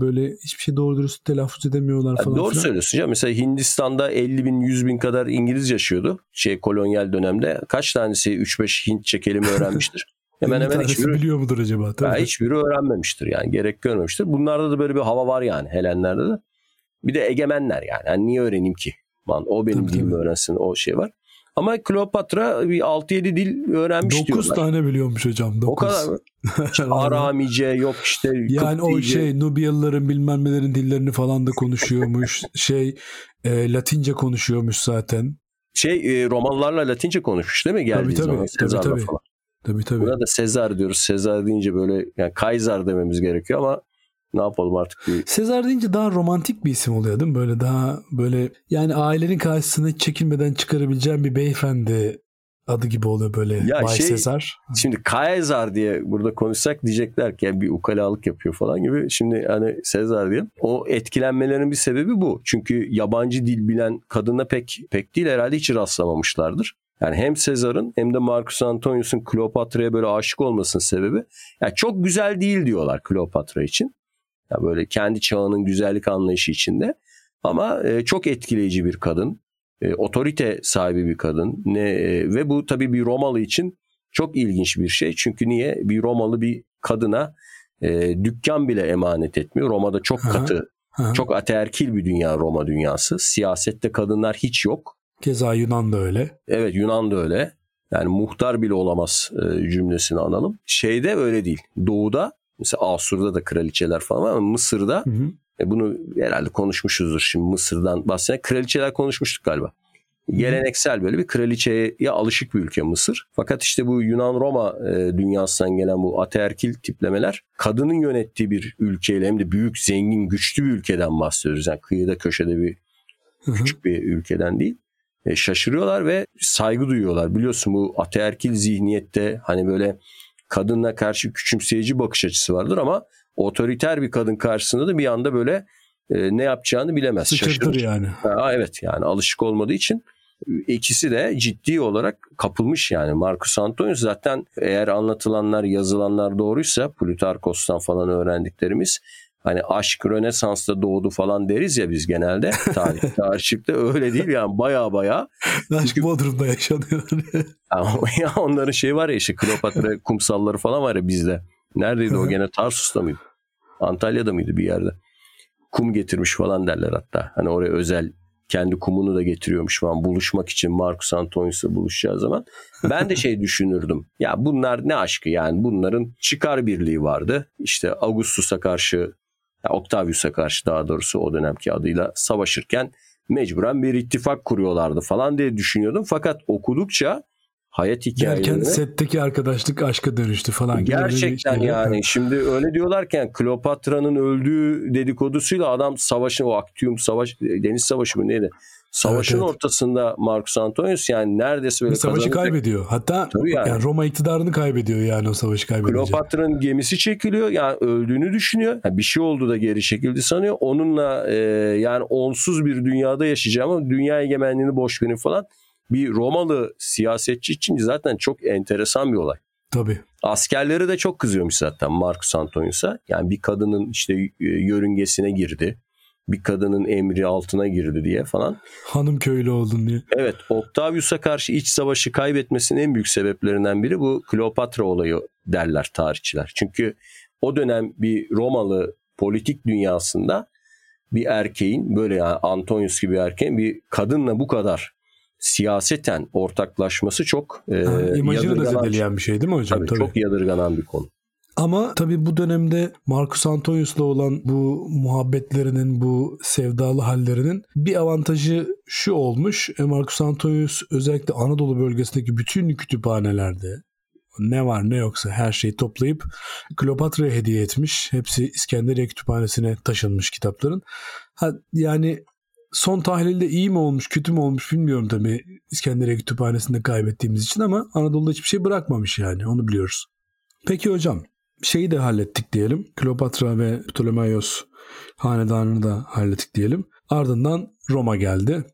böyle hiçbir şey doğru dürüst telaffuz edemiyorlar Ya falan. doğru filan. söylüyorsun ya. Mesela Hindistan'da 50 bin 100 bin kadar İngiliz yaşıyordu. Şey kolonyal dönemde. Kaç tanesi 3-5 Hintçe kelime öğrenmiştir? hemen hemen hiçbiri, biliyor mudur acaba? ya Tabii. hiçbiri öğrenmemiştir yani. Gerek görmemiştir. Bunlarda da böyle bir hava var yani Helenlerde de. Bir de egemenler yani. yani niye öğreneyim ki? Man, o benim Tabii, dilimi tabii. öğrensin o şey var. Ama Kleopatra bir 6-7 dil öğrenmiş 9 diyorlar. tane biliyormuş hocam. 9. O kadar mı? Aramice yok işte Yani o Kıptice. şey Nubyalıların bilmem nelerin dillerini falan da konuşuyormuş. şey e, Latince konuşuyormuş zaten. Şey e, Romalılarla Latince konuşmuş değil mi geldiği Tabii, tabii, zaman tabii, Sezar'la tabii. falan. Tabii tabii. Buna da Sezar diyoruz. Sezar deyince böyle yani Kaiser dememiz gerekiyor ama ne yapalım artık bir... Sezar deyince daha romantik bir isim oluyor değil mi? Böyle daha böyle yani ailenin karşısına çekinmeden çıkarabileceğim bir beyefendi adı gibi oluyor böyle ya Bay şey, Sezar. Şimdi Kaisar diye burada konuşsak diyecekler ki yani bir ukalalık yapıyor falan gibi. Şimdi hani Sezar diye. O etkilenmelerin bir sebebi bu. Çünkü yabancı dil bilen kadına pek pek değil herhalde hiç rastlamamışlardır. Yani hem Sezar'ın hem de Marcus Antonius'un Kleopatra'ya böyle aşık olmasının sebebi yani çok güzel değil diyorlar Kleopatra için. Yani böyle kendi çağının güzellik anlayışı içinde. Ama e, çok etkileyici bir kadın. E, otorite sahibi bir kadın. Ne e, ve bu tabii bir Romalı için çok ilginç bir şey. Çünkü niye? Bir Romalı bir kadına e, dükkan bile emanet etmiyor. Roma'da çok katı, Aha. çok ateerkil bir dünya Roma dünyası. Siyasette kadınlar hiç yok. Keza Yunan da öyle. Evet Yunan da öyle. Yani muhtar bile olamaz e, cümlesini analım. Şeyde öyle değil. Doğuda mesela Asur'da da kraliçeler falan var ama Mısır'da hı hı. E, bunu herhalde konuşmuşuzdur şimdi Mısır'dan bahseden. Kraliçeler konuşmuştuk galiba. Geleneksel böyle bir kraliçeye alışık bir ülke Mısır. Fakat işte bu Yunan-Roma e, dünyasından gelen bu ateerkil tiplemeler kadının yönettiği bir ülkeyle hem de büyük, zengin, güçlü bir ülkeden bahsediyoruz. Yani kıyıda köşede bir küçük bir ülkeden değil. E, şaşırıyorlar ve saygı duyuyorlar. Biliyorsun bu ateerkil zihniyette hani böyle kadınla karşı küçümseyici bakış açısı vardır ama otoriter bir kadın karşısında da bir anda böyle e, ne yapacağını bilemez. Sıçırtır Şaşırır. yani. Ha, evet yani alışık olmadığı için ikisi de ciddi olarak kapılmış yani. Marcus Antonius zaten eğer anlatılanlar yazılanlar doğruysa Plutarkos'tan falan öğrendiklerimiz hani aşk Rönesans'ta doğdu falan deriz ya biz genelde tarih tarihçikte öyle değil yani baya baya. Aşk Bodrum'da yaşanıyor. ya onların şey var ya işte Kleopatra kumsalları falan var ya bizde. Neredeydi o gene Tarsus'ta mıydı? Antalya'da mıydı bir yerde? Kum getirmiş falan derler hatta. Hani oraya özel kendi kumunu da getiriyormuş falan buluşmak için Marcus Antonius'la buluşacağı zaman. Ben de şey düşünürdüm. Ya bunlar ne aşkı yani bunların çıkar birliği vardı. İşte Augustus'a karşı Octavius'a karşı daha doğrusu o dönemki adıyla savaşırken mecburen bir ittifak kuruyorlardı falan diye düşünüyordum. Fakat okudukça hayat hikayelerine... Derken setteki arkadaşlık aşka dönüştü falan. Gerçekten şey yani. Şimdi öyle diyorlarken Kleopatra'nın öldüğü dedikodusuyla adam savaşın o Actium savaş deniz savaşı mı neydi? Savaşın evet, evet. ortasında Marcus Antonius yani neredeyse böyle savaşı kazanacak. kaybediyor. Hatta yani. yani Roma iktidarını kaybediyor yani o savaşı kaybedince. Kleopatra'nın gemisi çekiliyor. Yani öldüğünü düşünüyor. Yani bir şey oldu da geri çekildi sanıyor. Onunla e, yani onsuz bir dünyada yaşayacağım ama dünya egemenliğini boş verin falan. Bir Romalı siyasetçi için zaten çok enteresan bir olay. Tabii. Askerleri de çok kızıyormuş zaten Marcus Antonius'a. Yani bir kadının işte e, yörüngesine girdi bir kadının emri altına girdi diye falan. Hanım köylü oldun diye. Evet Octavius'a karşı iç savaşı kaybetmesinin en büyük sebeplerinden biri bu Kleopatra olayı derler tarihçiler. Çünkü o dönem bir Romalı politik dünyasında bir erkeğin böyle yani Antonius gibi bir erkeğin bir kadınla bu kadar siyaseten ortaklaşması çok e, ha, imajını da zedeleyen bir şey değil mi hocam? Tabii, tabii. çok yadırganan bir konu. Ama tabii bu dönemde Marcus Antonius'la olan bu muhabbetlerinin, bu sevdalı hallerinin bir avantajı şu olmuş. E, Marcus Antonius özellikle Anadolu bölgesindeki bütün kütüphanelerde ne var ne yoksa her şeyi toplayıp Kleopatra'ya hediye etmiş. Hepsi İskenderiye Kütüphanesi'ne taşınmış kitapların. Ha, yani son tahlilde iyi mi olmuş kötü mü olmuş bilmiyorum tabii İskenderiye Kütüphanesi'nde kaybettiğimiz için ama Anadolu'da hiçbir şey bırakmamış yani onu biliyoruz. Peki hocam şeyi de hallettik diyelim. Kleopatra ve Ptolemaios hanedanını da hallettik diyelim. Ardından Roma geldi.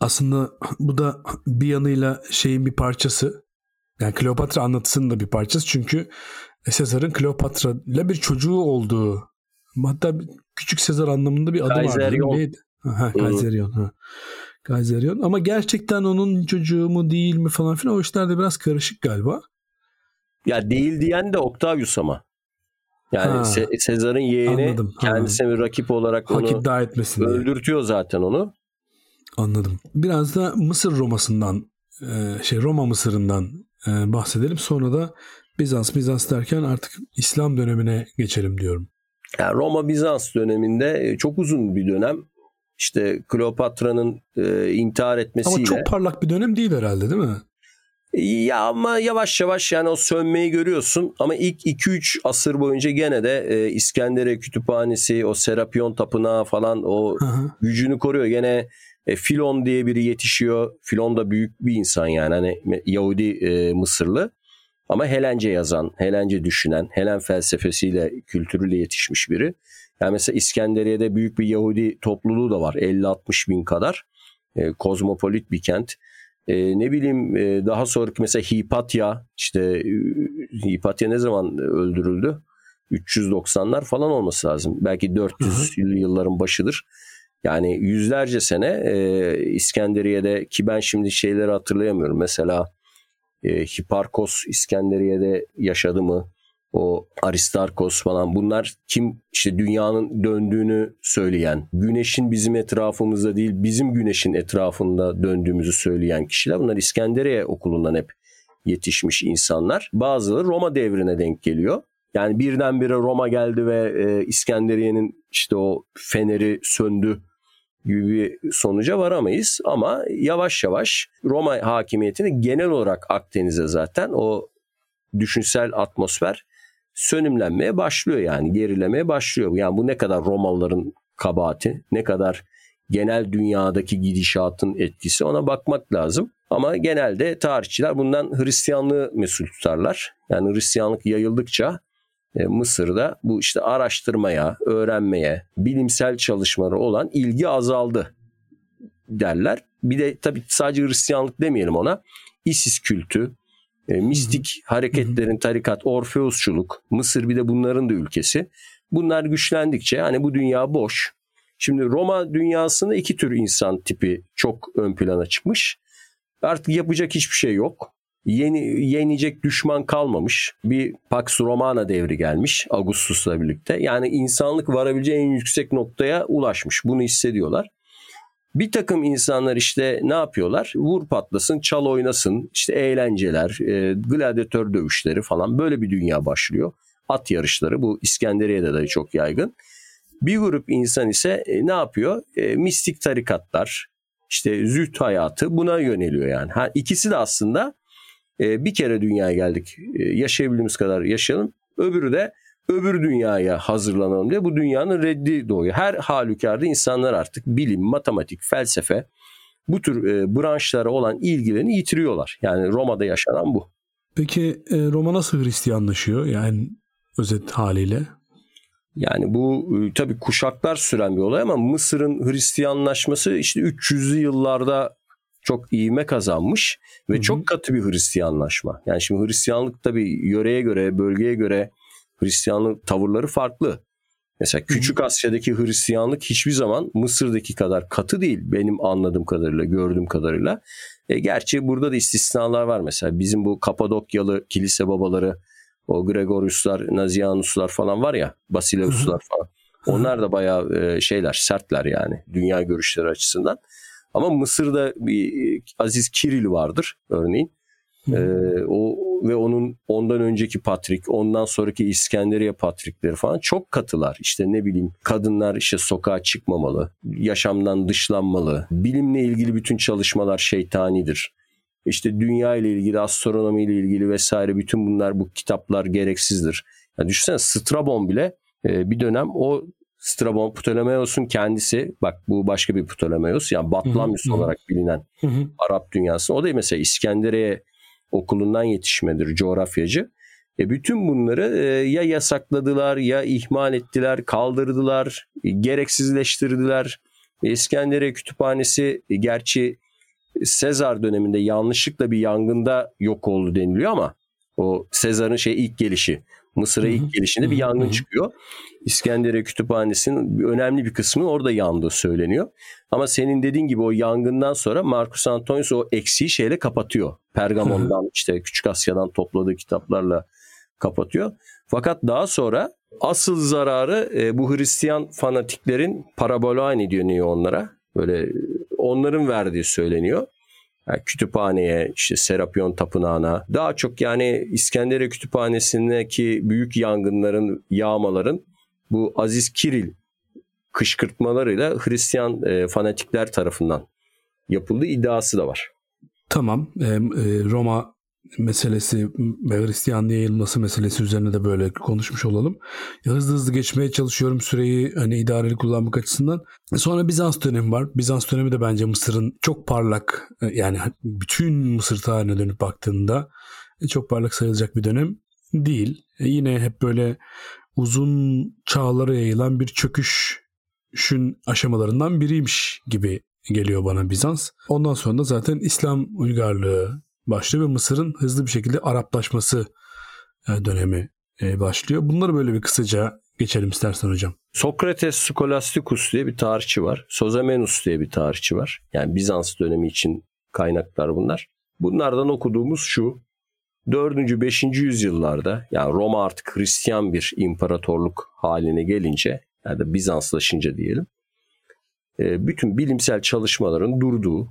Aslında bu da bir yanıyla şeyin bir parçası. Yani Kleopatra anlatısının da bir parçası. Çünkü Sezar'ın Kleopatra ile bir çocuğu olduğu hatta küçük Sezar anlamında bir adı Kayserion. vardı. Neydi? Ha, Kayserion. Ha. Kayserion. Ama gerçekten onun çocuğu mu değil mi falan filan o işler de biraz karışık galiba. Ya değil diyen de Octavius ama. Yani ha. Se- Sezar'ın yeğeni Anladım, kendisine bir rakip olarak Hak onu iddia etmesin öldürtüyor diye. zaten onu. Anladım. Biraz da Mısır Roma'sından e, şey Roma Mısır'ından e, bahsedelim. Sonra da Bizans Bizans derken artık İslam dönemine geçelim diyorum. Yani Roma Bizans döneminde e, çok uzun bir dönem. İşte Kleopatra'nın intihar etmesiyle. Ama çok parlak bir dönem değil herhalde değil mi? Ya ama yavaş yavaş yani o sönmeyi görüyorsun ama ilk 2-3 asır boyunca gene de e, İskenderiye Kütüphanesi, o Serapion Tapınağı falan o gücünü koruyor. Gene e, Filon diye biri yetişiyor. Filon da büyük bir insan yani hani Yahudi e, Mısırlı. Ama Helence yazan, Helence düşünen, Helen felsefesiyle, kültürüyle yetişmiş biri. Yani mesela İskenderiye'de büyük bir Yahudi topluluğu da var. 50-60 bin kadar. E, kozmopolit bir kent. E, ne bileyim e, daha sonraki mesela Hipatya işte Hipatya ne zaman öldürüldü? 390'lar falan olması lazım. Belki 400 hı hı. yılların başıdır. Yani yüzlerce sene e, İskenderiye'de ki ben şimdi şeyleri hatırlayamıyorum. Mesela e, Hiparkos İskenderiye'de yaşadı mı? O Aristarkos falan bunlar kim işte dünyanın döndüğünü söyleyen, güneşin bizim etrafımızda değil bizim güneşin etrafında döndüğümüzü söyleyen kişiler. Bunlar İskenderiye okulundan hep yetişmiş insanlar. Bazıları Roma devrine denk geliyor. Yani birdenbire Roma geldi ve e, İskenderiye'nin işte o feneri söndü gibi bir sonuca varamayız. Ama yavaş yavaş Roma hakimiyetini genel olarak Akdeniz'e zaten o düşünsel atmosfer sönümlenmeye başlıyor yani gerilemeye başlıyor. Yani bu ne kadar Romalıların kabahati, ne kadar genel dünyadaki gidişatın etkisi ona bakmak lazım. Ama genelde tarihçiler bundan Hristiyanlığı mesul tutarlar. Yani Hristiyanlık yayıldıkça e, Mısır'da bu işte araştırmaya, öğrenmeye, bilimsel çalışmalara olan ilgi azaldı derler. Bir de tabii sadece Hristiyanlık demeyelim ona. Isis kültü, e, mistik hareketlerin tarikat, Orfeusçuluk, Mısır bir de bunların da ülkesi. Bunlar güçlendikçe hani bu dünya boş. Şimdi Roma dünyasında iki tür insan tipi çok ön plana çıkmış. Artık yapacak hiçbir şey yok. Yeni, yenecek düşman kalmamış. Bir Pax Romana devri gelmiş Augustus'la birlikte. Yani insanlık varabileceği en yüksek noktaya ulaşmış. Bunu hissediyorlar. Bir takım insanlar işte ne yapıyorlar? Vur patlasın, çal oynasın, işte eğlenceler, e, gladyatör dövüşleri falan böyle bir dünya başlıyor. At yarışları bu İskenderiye'de de çok yaygın. Bir grup insan ise e, ne yapıyor? E, mistik tarikatlar, işte züht hayatı buna yöneliyor yani. Ha, ikisi de aslında e, bir kere dünyaya geldik. E, yaşayabildiğimiz kadar yaşayalım. Öbürü de öbür dünyaya hazırlanalım diye bu dünyanın reddi doğuyor. Her halükarda insanlar artık bilim, matematik, felsefe bu tür e, branşlara olan ilgilerini yitiriyorlar. Yani Roma'da yaşanan bu. Peki e, Roma nasıl Hristiyanlaşıyor? Yani özet haliyle. Yani bu e, tabii kuşaklar süren bir olay ama Mısır'ın Hristiyanlaşması işte 300'lü yıllarda çok iğme kazanmış ve Hı-hı. çok katı bir Hristiyanlaşma. Yani şimdi Hristiyanlık tabii yöreye göre, bölgeye göre Hristiyanlık tavırları farklı. Mesela Küçük Asya'daki Hristiyanlık hiçbir zaman Mısır'daki kadar katı değil benim anladığım kadarıyla, gördüğüm kadarıyla. E, gerçi burada da istisnalar var mesela. Bizim bu Kapadokyalı kilise babaları, o Gregoriuslar, Nazianuslar falan var ya, Basileuslar falan. Onlar da bayağı e, şeyler, sertler yani dünya görüşleri açısından. Ama Mısır'da bir e, Aziz Kiril vardır örneğin. Ee, o ve onun ondan önceki Patrik, ondan sonraki İskenderiye Patrikleri falan çok katılar. İşte ne bileyim kadınlar işte sokağa çıkmamalı, yaşamdan dışlanmalı. Bilimle ilgili bütün çalışmalar şeytanidir. İşte dünya ile ilgili, astronomi ile ilgili vesaire bütün bunlar bu kitaplar gereksizdir. Ya düşünsene Strabon bile e, bir dönem o Strabon Ptolemaios'un kendisi bak bu başka bir Ptolemaios yani Batlamyus olarak bilinen. Arap dünyası. O da mesela İskenderiye okulundan yetişmedir coğrafyacı. E bütün bunları e, ya yasakladılar ya ihmal ettiler, kaldırdılar, e, gereksizleştirdiler. E, İskenderiye Kütüphanesi gerçi Sezar döneminde yanlışlıkla bir yangında yok oldu deniliyor ama o Sezar'ın şey ilk gelişi Mısır'a ilk gelişinde bir yangın çıkıyor. İskenderiye Kütüphanesi'nin önemli bir kısmı orada yandığı söyleniyor. Ama senin dediğin gibi o yangından sonra Marcus Antonius o eksiği şeyle kapatıyor. Pergamon'dan işte Küçük Asya'dan topladığı kitaplarla kapatıyor. Fakat daha sonra asıl zararı e, bu Hristiyan fanatiklerin parabolani diyor onlara. Böyle onların verdiği söyleniyor. Yani kütüphaneye, işte Serapion Tapınağı'na daha çok yani İskenderiye Kütüphanesi'ndeki büyük yangınların, yağmaların bu Aziz Kiril kışkırtmalarıyla Hristiyan e, fanatikler tarafından yapıldığı iddiası da var. Tamam. E, e, Roma meselesi ve Hristiyanlığa yayılması meselesi üzerine de böyle konuşmuş olalım. Hızlı hızlı geçmeye çalışıyorum süreyi hani idareli kullanmak açısından. Sonra Bizans dönemi var. Bizans dönemi de bence Mısır'ın çok parlak yani bütün Mısır tarihine dönüp baktığında çok parlak sayılacak bir dönem değil. Yine hep böyle uzun çağlara yayılan bir çöküşün aşamalarından biriymiş gibi geliyor bana Bizans. Ondan sonra da zaten İslam uygarlığı başlıyor ve Mısır'ın hızlı bir şekilde Araplaşması e, dönemi e, başlıyor. Bunları böyle bir kısaca geçelim istersen hocam. Sokrates Scholasticus diye bir tarihçi var. Sozamenus diye bir tarihçi var. Yani Bizans dönemi için kaynaklar bunlar. Bunlardan okuduğumuz şu. 4. 5. yüzyıllarda yani Roma artık Hristiyan bir imparatorluk haline gelince yani da Bizanslaşınca diyelim e, bütün bilimsel çalışmaların durduğu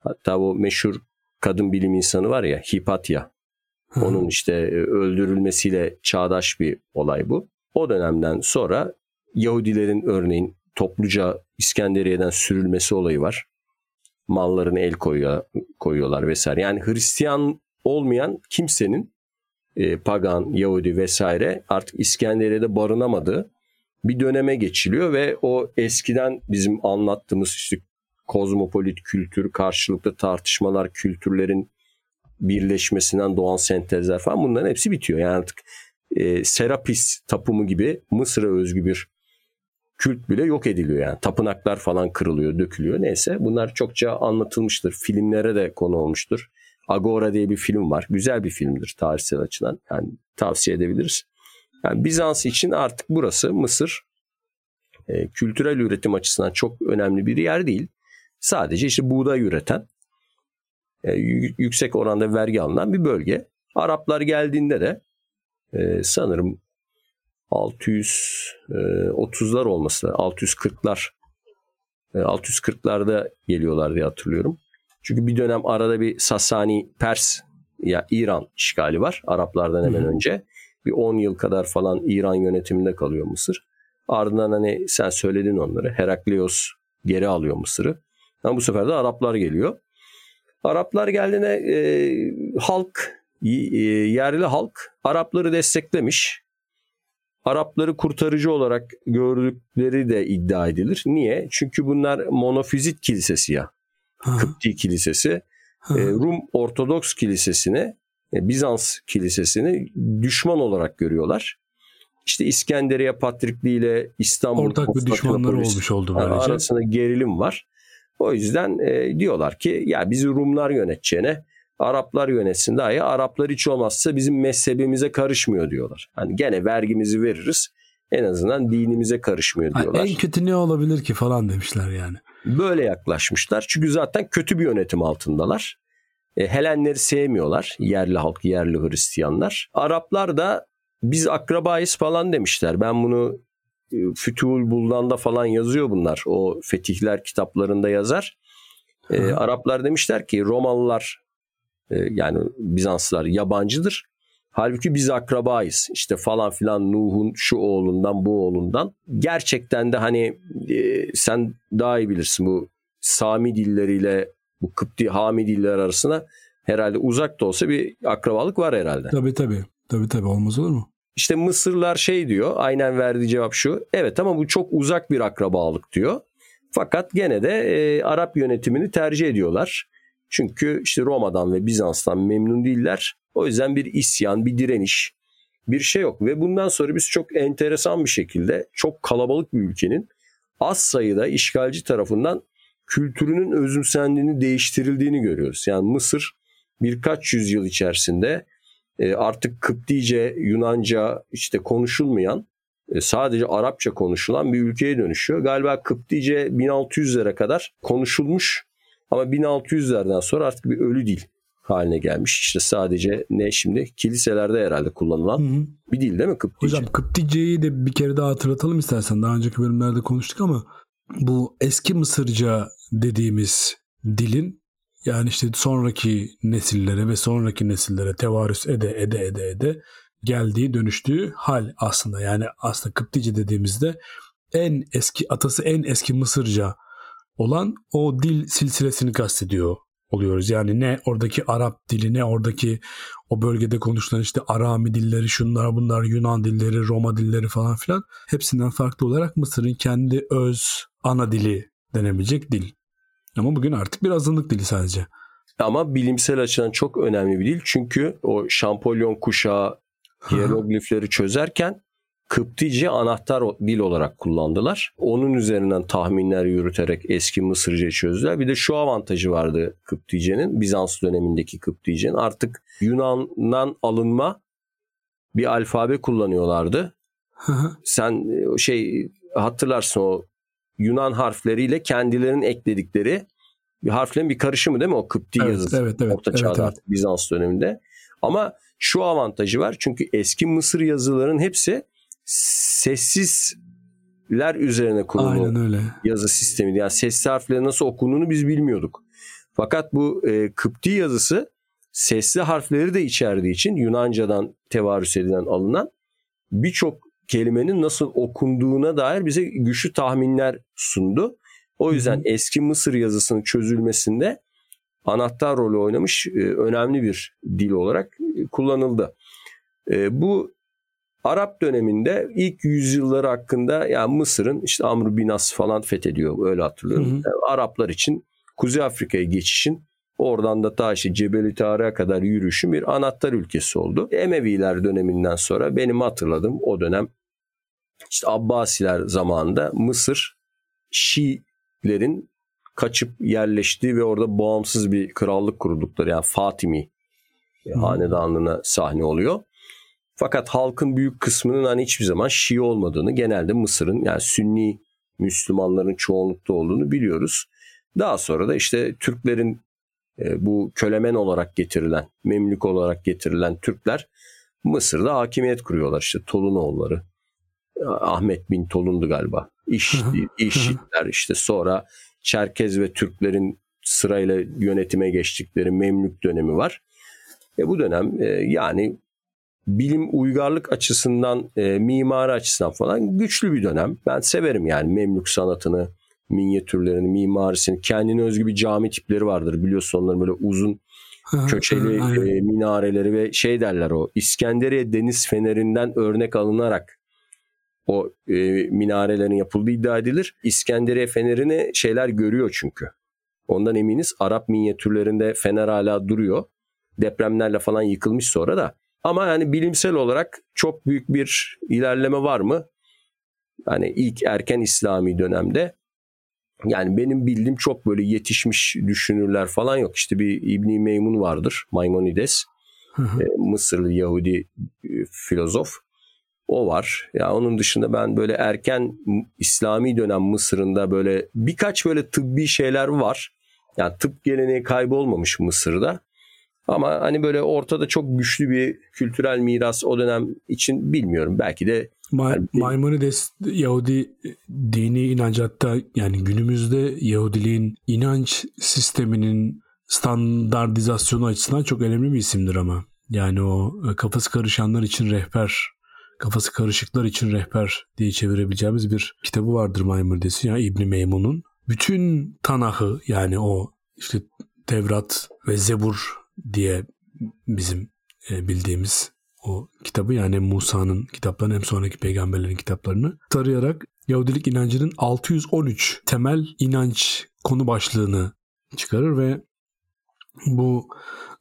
hatta o meşhur kadın bilim insanı var ya Hipatya onun işte e, öldürülmesiyle çağdaş bir olay bu. O dönemden sonra Yahudilerin örneğin topluca İskenderiye'den sürülmesi olayı var. Mallarını el koyuyor, koyuyorlar vesaire. Yani Hristiyan olmayan kimsenin e, pagan, Yahudi vesaire artık İskenderiye'de barınamadığı bir döneme geçiliyor ve o eskiden bizim anlattığımız işte kozmopolit kültür, karşılıklı tartışmalar, kültürlerin birleşmesinden doğan sentezler falan bunların hepsi bitiyor. Yani artık e, Serapis tapımı gibi Mısır'a özgü bir kült bile yok ediliyor yani. Tapınaklar falan kırılıyor, dökülüyor. Neyse bunlar çokça anlatılmıştır. Filmlere de konu olmuştur. Agora diye bir film var. Güzel bir filmdir tarihsel açıdan. Yani tavsiye edebiliriz. Yani Bizans için artık burası Mısır e, kültürel üretim açısından çok önemli bir yer değil. Sadece işte buğday üreten, e, yüksek oranda vergi alınan bir bölge. Araplar geldiğinde de e, sanırım 630'lar e, olması, 640'lar 640'larda e, geliyorlar diye hatırlıyorum. Çünkü bir dönem arada bir Sasani Pers ya İran işgali var Araplardan hemen önce. Bir 10 yıl kadar falan İran yönetiminde kalıyor Mısır. Ardından hani sen söyledin onları. Heraklios geri alıyor Mısır'ı. Ama bu sefer de Araplar geliyor. Araplar geldiğinde e, halk, e, yerli halk Arapları desteklemiş. Arapları kurtarıcı olarak gördükleri de iddia edilir. Niye? Çünkü bunlar monofizit kilisesi ya. Kıpti kilisesi. E, Rum Ortodoks kilisesini, e, Bizans kilisesini düşman olarak görüyorlar. İşte İskenderiye Patrikliği ile İstanbul Ortak bir düşmanları olmuş oldu böylece. Arasında gerilim var. O yüzden e, diyorlar ki ya bizi Rumlar yöneteceğine Araplar yönetsin daha. Araplar hiç olmazsa bizim mezhebimize karışmıyor diyorlar. Hani gene vergimizi veririz. En azından dinimize karışmıyor diyorlar. Yani en kötü ne olabilir ki falan demişler yani. Böyle yaklaşmışlar. Çünkü zaten kötü bir yönetim altındalar. E, Helenleri sevmiyorlar. Yerli halk, yerli Hristiyanlar. Araplar da biz akrabayız falan demişler. Ben bunu Fütuhul Buldan'da falan yazıyor bunlar. O fetihler kitaplarında yazar. E, Araplar demişler ki Romalılar e, yani Bizanslılar yabancıdır. Halbuki biz akrabayız. İşte falan filan Nuh'un şu oğlundan bu oğlundan. Gerçekten de hani e, sen daha iyi bilirsin bu Sami dilleriyle bu Kıpti Hami diller arasında herhalde uzak da olsa bir akrabalık var herhalde. Tabii tabii. Tabii tabii olmaz olur mu? İşte Mısırlar şey diyor aynen verdiği cevap şu. Evet ama bu çok uzak bir akrabalık diyor. Fakat gene de e, Arap yönetimini tercih ediyorlar. Çünkü işte Roma'dan ve Bizans'tan memnun değiller. O yüzden bir isyan, bir direniş, bir şey yok. Ve bundan sonra biz çok enteresan bir şekilde çok kalabalık bir ülkenin az sayıda işgalci tarafından kültürünün özümsendiğini, değiştirildiğini görüyoruz. Yani Mısır birkaç yüzyıl içerisinde artık Kıptice, Yunanca işte konuşulmayan e, sadece Arapça konuşulan bir ülkeye dönüşüyor. Galiba Kıptice 1600'lere kadar konuşulmuş ama 1600'lerden sonra artık bir ölü dil haline gelmiş. İşte sadece ne şimdi kiliselerde herhalde kullanılan hı hı. bir dil değil mi Kıptice? Hocam Kıptice'yi de bir kere daha hatırlatalım istersen. Daha önceki bölümlerde konuştuk ama bu eski Mısırca dediğimiz dilin yani işte sonraki nesillere ve sonraki nesillere tevarüs ede ede ede ede geldiği dönüştüğü hal aslında. Yani aslında Kıptice dediğimizde en eski atası en eski Mısırca olan o dil silsilesini kastediyor oluyoruz. Yani ne oradaki Arap dili ne oradaki o bölgede konuşulan işte Arami dilleri şunlar bunlar Yunan dilleri Roma dilleri falan filan hepsinden farklı olarak Mısır'ın kendi öz ana dili denebilecek dil. Ama bugün artık bir azınlık dili sadece. Ama bilimsel açıdan çok önemli bir dil. Çünkü o Şampolyon kuşağı hieroglifleri çözerken Kıptice anahtar dil olarak kullandılar. Onun üzerinden tahminler yürüterek eski Mısırca çözdüler. Bir de şu avantajı vardı Kıptice'nin, Bizans dönemindeki Kıptice'nin. Artık Yunan'dan alınma bir alfabe kullanıyorlardı. Sen şey hatırlarsın o Yunan harfleriyle kendilerinin ekledikleri bir harflerin bir karışımı değil mi o Kıpti evet, yazısı evet, evet, Orta Çağ'da evet, evet. Bizans döneminde. Ama şu avantajı var çünkü eski Mısır yazıların hepsi sessizler üzerine kurulu yazı sistemi. Yani sesli harflerin nasıl okunduğunu biz bilmiyorduk. Fakat bu e, Kıpti yazısı sesli harfleri de içerdiği için Yunanca'dan tevarüs edilen alınan birçok kelimenin nasıl okunduğuna dair bize güçlü tahminler sundu. O yüzden Hı-hı. eski Mısır yazısının çözülmesinde anahtar rolü oynamış e, önemli bir dil olarak e, kullanıldı. E, bu Arap döneminde ilk yüzyılları hakkında yani Mısır'ın işte Amr bin As falan fethediyor öyle hatırlıyorum. Hı hı. Yani Araplar için Kuzey Afrika'ya geçişin oradan da ta işte Cebeli Tarık'a kadar yürüyüşün bir anahtar ülkesi oldu. Emeviler döneminden sonra benim hatırladığım o dönem işte Abbasiler zamanında Mısır Şiilerin kaçıp yerleştiği ve orada bağımsız bir krallık kurdukları yani Fatimi hmm. hanedanlığına sahne oluyor. Fakat halkın büyük kısmının hani hiçbir zaman Şii olmadığını genelde Mısır'ın yani Sünni Müslümanların çoğunlukta olduğunu biliyoruz. Daha sonra da işte Türklerin bu kölemen olarak getirilen, Memlük olarak getirilen Türkler Mısır'da hakimiyet kuruyorlar. İşte Tolunoğulları, Ahmet bin Tolun'du galiba. İş, İşitler işte sonra Çerkez ve Türklerin sırayla yönetime geçtikleri Memlük dönemi var. E bu dönem e, yani bilim uygarlık açısından, e, mimari açısından falan güçlü bir dönem. Ben severim yani Memlük sanatını, minyatürlerini, mimarisini. Kendine özgü bir cami tipleri vardır. Biliyorsun onların böyle uzun köşeli e, minareleri ve şey derler o İskenderiye Deniz Feneri'nden örnek alınarak o e, minarelerin yapıldığı iddia edilir. İskenderiye Feneri'ni şeyler görüyor çünkü. Ondan eminiz. Arap minyatürlerinde fener hala duruyor. Depremlerle falan yıkılmış sonra da. Ama yani bilimsel olarak çok büyük bir ilerleme var mı? Hani ilk erken İslami dönemde yani benim bildiğim çok böyle yetişmiş düşünürler falan yok. İşte bir İbni Meymun vardır, Maimonides. E, Mısırlı Yahudi e, filozof. O var. Ya onun dışında ben böyle erken İslami dönem Mısır'ında böyle birkaç böyle tıbbi şeyler var. Yani tıp geleneği kaybolmamış Mısır'da. Ama hani böyle ortada çok güçlü bir kültürel miras o dönem için bilmiyorum. Belki de Ma- yani, Maimonides Yahudi dini inancı hatta yani günümüzde Yahudiliğin inanç sisteminin standartizasyonu açısından çok önemli bir isimdir ama. Yani o e, kafası karışanlar için rehber, kafası karışıklar için rehber diye çevirebileceğimiz bir kitabı vardır Maimonides'in ya İbni Meymun'un. Bütün Tanah'ı yani o işte Tevrat ve Zebur diye bizim e, bildiğimiz o kitabı yani Musa'nın kitaplarını hem sonraki peygamberlerin kitaplarını tarayarak Yahudilik inancının 613 temel inanç konu başlığını çıkarır ve bu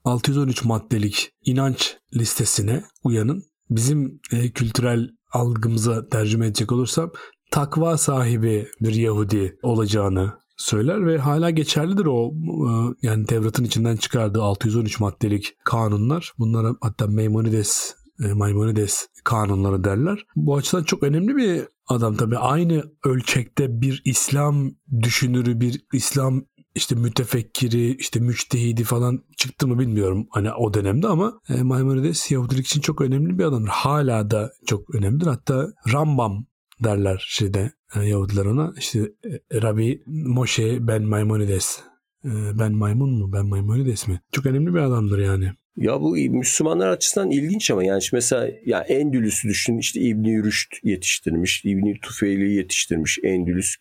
613 maddelik inanç listesine uyanın. Bizim e, kültürel algımıza tercüme edecek olursam takva sahibi bir Yahudi olacağını söyler ve hala geçerlidir o e, yani Tevrat'ın içinden çıkardığı 613 maddelik kanunlar. Bunlara hatta Maimonides e, Maimonides kanunları derler. Bu açıdan çok önemli bir adam tabii. Aynı ölçekte bir İslam düşünürü, bir İslam işte mütefekkiri, işte müçtehidi falan çıktı mı bilmiyorum hani o dönemde ama e, Maimonides Yahudilik için çok önemli bir adamdır. Hala da çok önemlidir. Hatta Rambam derler şeyde e, Yahudiler ona. İşte e, Rabbi Moshe Ben Maimonides. E, ben maymun mu? Ben Maimonides mi? Çok önemli bir adamdır yani. Ya bu Müslümanlar açısından ilginç ama yani mesela ya Endülüs'ü düşün işte İbni Rüşd yetiştirmiş, İbni Tufeyli yetiştirmiş Endülüs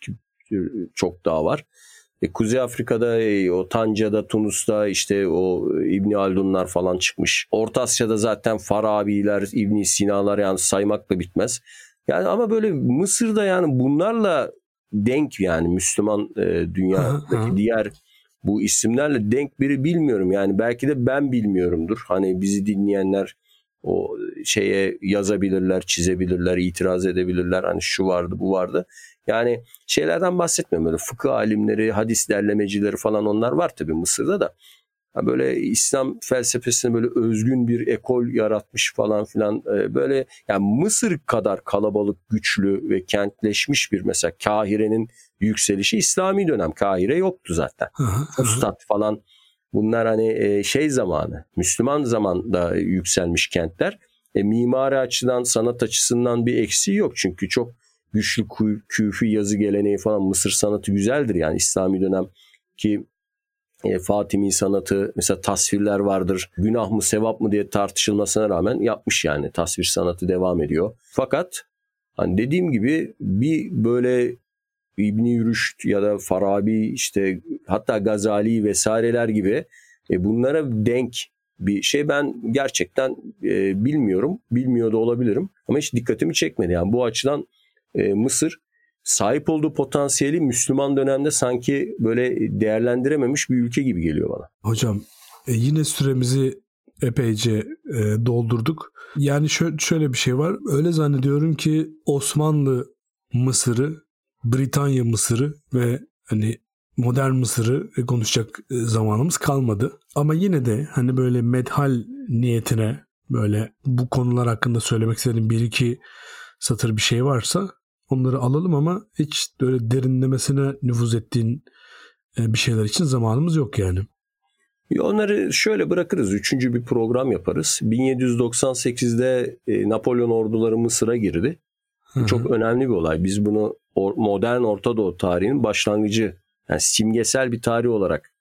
çok daha var. E, Kuzey Afrika'da, o Tanca'da, Tunus'ta işte o İbni Haldunlar falan çıkmış. Orta Asya'da zaten Farabiler, İbni Sina'lar yani saymakla bitmez. Yani ama böyle Mısır'da yani bunlarla denk yani Müslüman e, dünyadaki diğer bu isimlerle denk biri bilmiyorum. Yani belki de ben bilmiyorumdur. Hani bizi dinleyenler o şeye yazabilirler, çizebilirler, itiraz edebilirler. Hani şu vardı, bu vardı. Yani şeylerden bahsetmiyorum böyle fıkıh alimleri, hadis derlemecileri falan onlar var tabii Mısır'da da. Böyle İslam felsefesine böyle özgün bir ekol yaratmış falan filan e, böyle yani Mısır kadar kalabalık, güçlü ve kentleşmiş bir mesela Kahire'nin yükselişi İslami dönem. Kahire yoktu zaten. Fustat falan bunlar hani e, şey zamanı Müslüman zamanda yükselmiş kentler. E, mimari açıdan sanat açısından bir eksiği yok çünkü çok güçlü küfü yazı geleneği falan Mısır sanatı güzeldir yani İslami dönem ki e, Fatimi sanatı mesela tasvirler vardır. Günah mı sevap mı diye tartışılmasına rağmen yapmış yani tasvir sanatı devam ediyor. Fakat hani dediğim gibi bir böyle İbni Rüşd ya da Farabi işte hatta Gazali vesaireler gibi e, bunlara denk bir şey ben gerçekten e, bilmiyorum. Bilmiyor da olabilirim ama hiç dikkatimi çekmedi. Yani bu açıdan e, Mısır sahip olduğu potansiyeli Müslüman dönemde sanki böyle değerlendirememiş bir ülke gibi geliyor bana. Hocam e, yine süremizi epeyce e, doldurduk. Yani şöyle, bir şey var. Öyle zannediyorum ki Osmanlı Mısır'ı, Britanya Mısır'ı ve hani modern Mısır'ı konuşacak e, zamanımız kalmadı. Ama yine de hani böyle medhal niyetine böyle bu konular hakkında söylemek istediğim bir iki satır bir şey varsa onları alalım ama hiç böyle derinlemesine nüfuz ettiğin e, bir şeyler için zamanımız yok yani. Onları şöyle bırakırız. Üçüncü bir program yaparız. 1798'de e, Napolyon orduları Mısır'a girdi. Hı-hı. Çok önemli bir olay. Biz bunu modern Orta Doğu tarihinin başlangıcı yani simgesel bir tarih olarak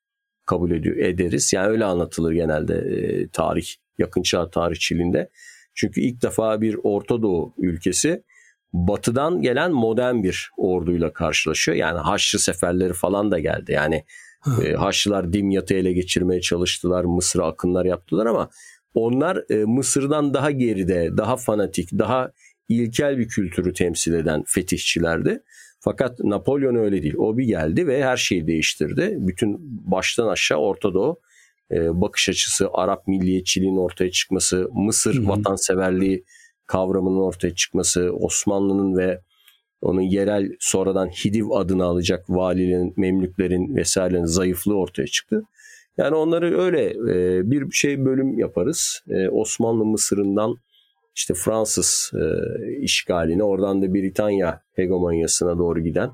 kabul ediyor ederiz. Yani öyle anlatılır genelde e, tarih yakın çağ tarihçiliğinde. Çünkü ilk defa bir Orta Doğu ülkesi batıdan gelen modern bir orduyla karşılaşıyor. Yani Haçlı seferleri falan da geldi. Yani e, Haçlılar Dimyat'ı ele geçirmeye çalıştılar. Mısır'a akınlar yaptılar ama onlar e, Mısır'dan daha geride, daha fanatik, daha ilkel bir kültürü temsil eden fetihçilerdi. Fakat Napolyon öyle değil. O bir geldi ve her şeyi değiştirdi. Bütün baştan aşağı Orta Doğu e, bakış açısı, Arap milliyetçiliğinin ortaya çıkması, Mısır hı hı. vatanseverliği kavramının ortaya çıkması, Osmanlı'nın ve onun yerel sonradan Hidiv adını alacak valilerin, memlüklerin vesairenin zayıflığı ortaya çıktı. Yani onları öyle e, bir şey bölüm yaparız. E, Osmanlı Mısır'ından işte Fransız e, işgaline, oradan da Britanya hegemonyasına doğru giden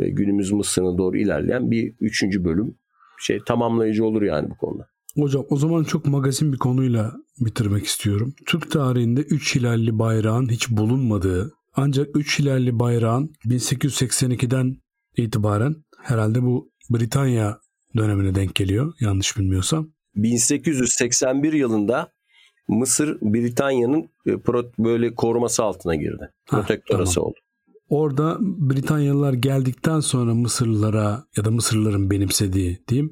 ve günümüz Mısır'ına doğru ilerleyen bir üçüncü bölüm şey tamamlayıcı olur yani bu konuda. Hocam o zaman çok magazin bir konuyla bitirmek istiyorum. Türk tarihinde 3 hilalli bayrağın hiç bulunmadığı ancak 3 hilalli bayrağın 1882'den itibaren herhalde bu Britanya dönemine denk geliyor yanlış bilmiyorsam. 1881 yılında Mısır Britanya'nın e, böyle koruması altına girdi. Protektorası tamam. oldu. Orada Britanyalılar geldikten sonra Mısırlılara ya da Mısırlıların benimsediği diyeyim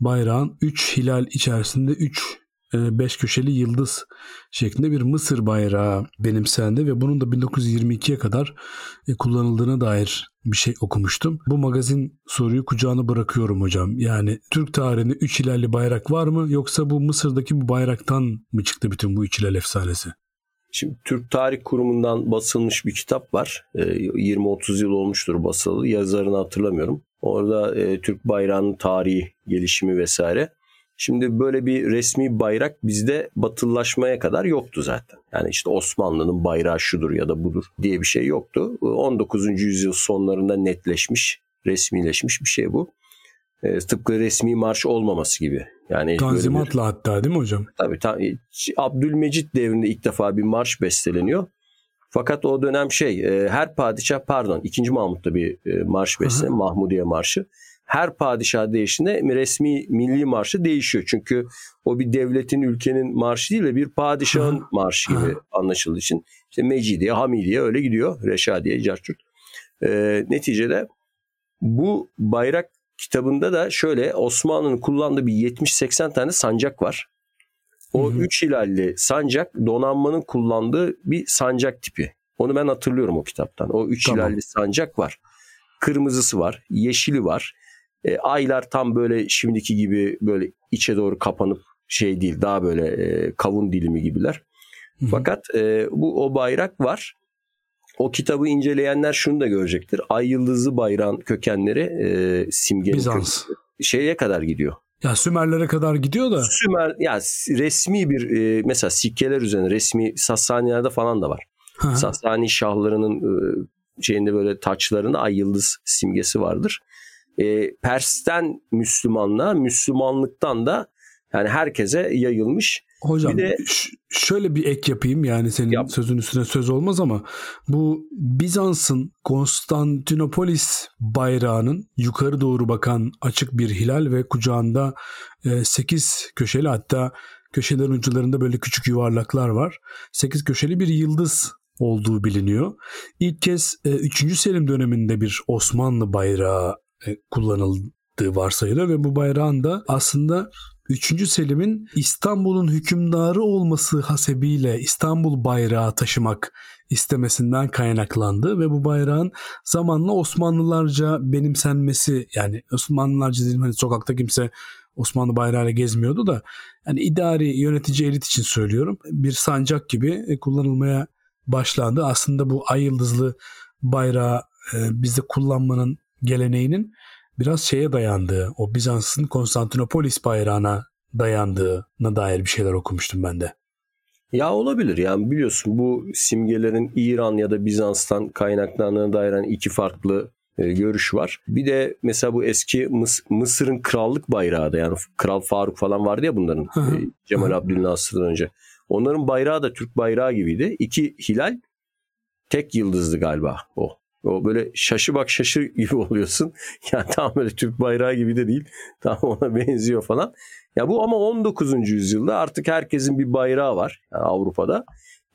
bayrağın 3 hilal içerisinde 3 5 e, köşeli yıldız şeklinde bir Mısır bayrağı benimsendi ve bunun da 1922'ye kadar e, kullanıldığına dair bir şey okumuştum. Bu magazin soruyu kucağına bırakıyorum hocam. Yani Türk tarihinde 3 hilalli bayrak var mı yoksa bu Mısır'daki bu bayraktan mı çıktı bütün bu 3 hilal efsanesi? Şimdi Türk Tarih Kurumu'ndan basılmış bir kitap var. 20-30 e, yıl olmuştur basılı. Yazarını hatırlamıyorum. Orada e, Türk bayrağının tarihi, gelişimi vesaire. Şimdi böyle bir resmi bayrak bizde batılılaşmaya kadar yoktu zaten. Yani işte Osmanlı'nın bayrağı şudur ya da budur diye bir şey yoktu. 19. yüzyıl sonlarında netleşmiş, resmileşmiş bir şey bu. E, tıpkı resmi marş olmaması gibi. Yani Tanzimatla bir, hatta değil mi hocam? Tabii. Ta, Abdülmecit devrinde ilk defa bir marş besteleniyor. Fakat o dönem şey e, her padişah pardon 2. Mahmut'ta bir e, marş besteleniyor. Mahmudiye Marşı. Her padişah değişinde resmi milli marşı değişiyor. Çünkü o bir devletin, ülkenin marşı değil de bir padişahın marşı gibi anlaşıldığı için. İşte Mecidiye, Hamidiye öyle gidiyor. Reşadiye, Carçurt. E, neticede bu bayrak kitabında da şöyle Osmanlı'nın kullandığı bir 70-80 tane sancak var. O hı hı. üç hilalli sancak donanmanın kullandığı bir sancak tipi. Onu ben hatırlıyorum o kitaptan. O üç tamam. hilalli sancak var. Kırmızısı var, yeşili var. E, aylar tam böyle şimdiki gibi böyle içe doğru kapanıp şey değil daha böyle e, kavun dilimi gibiler. Hı-hı. Fakat e, bu o bayrak var. O kitabı inceleyenler şunu da görecektir. Ay yıldızı bayrağın kökenleri e, simgenin Bizans. Kökenleri, şeye kadar gidiyor. Ya Sümerlere kadar gidiyor da. Sümer ya resmi bir e, mesela sikkeler üzerine resmi Sassanilerde falan da var. Hı-hı. Sassani şahlarının e, şeyinde böyle taçlarında ay yıldız simgesi vardır. E, Pers'ten Müslümanlığa, Müslümanlıktan da yani herkese yayılmış. Hocam bir de, şöyle bir ek yapayım yani senin yap. sözün üstüne söz olmaz ama bu Bizans'ın Konstantinopolis bayrağının yukarı doğru bakan açık bir hilal ve kucağında 8 e, köşeli hatta köşelerin uçlarında böyle küçük yuvarlaklar var. 8 köşeli bir yıldız olduğu biliniyor. İlk kez 3. E, Selim döneminde bir Osmanlı bayrağı e, kullanıldığı varsayılıyor ve bu bayrağın da aslında 3. Selim'in İstanbul'un hükümdarı olması hasebiyle İstanbul bayrağı taşımak istemesinden kaynaklandı ve bu bayrağın zamanla Osmanlılarca benimsenmesi yani Osmanlılarca dedim hani sokakta kimse Osmanlı bayrağıyla gezmiyordu da yani idari yönetici elit için söylüyorum bir sancak gibi e, kullanılmaya başlandı. Aslında bu ay yıldızlı bayrağı e, bizde kullanmanın geleneğinin biraz şeye dayandığı, o Bizans'ın Konstantinopolis bayrağına dayandığına dair bir şeyler okumuştum ben de. Ya olabilir yani biliyorsun bu simgelerin İran ya da Bizans'tan kaynaklandığına dair iki farklı e, görüş var. Bir de mesela bu eski Mıs- Mısır'ın krallık bayrağı da yani Kral Faruk falan vardı ya bunların e, Cemal Abdülnasır'dan önce. Onların bayrağı da Türk bayrağı gibiydi. İki hilal tek yıldızdı galiba o. O böyle şaşı bak şaşı gibi oluyorsun. Yani tam böyle Türk bayrağı gibi de değil. Tam ona benziyor falan. Ya bu ama 19. yüzyılda artık herkesin bir bayrağı var yani Avrupa'da.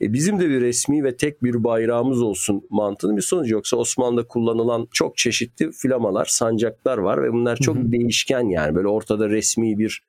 E bizim de bir resmi ve tek bir bayrağımız olsun mantığının bir sonucu. Yoksa Osmanlı'da kullanılan çok çeşitli flamalar, sancaklar var ve bunlar çok hı hı. değişken yani. Böyle ortada resmi bir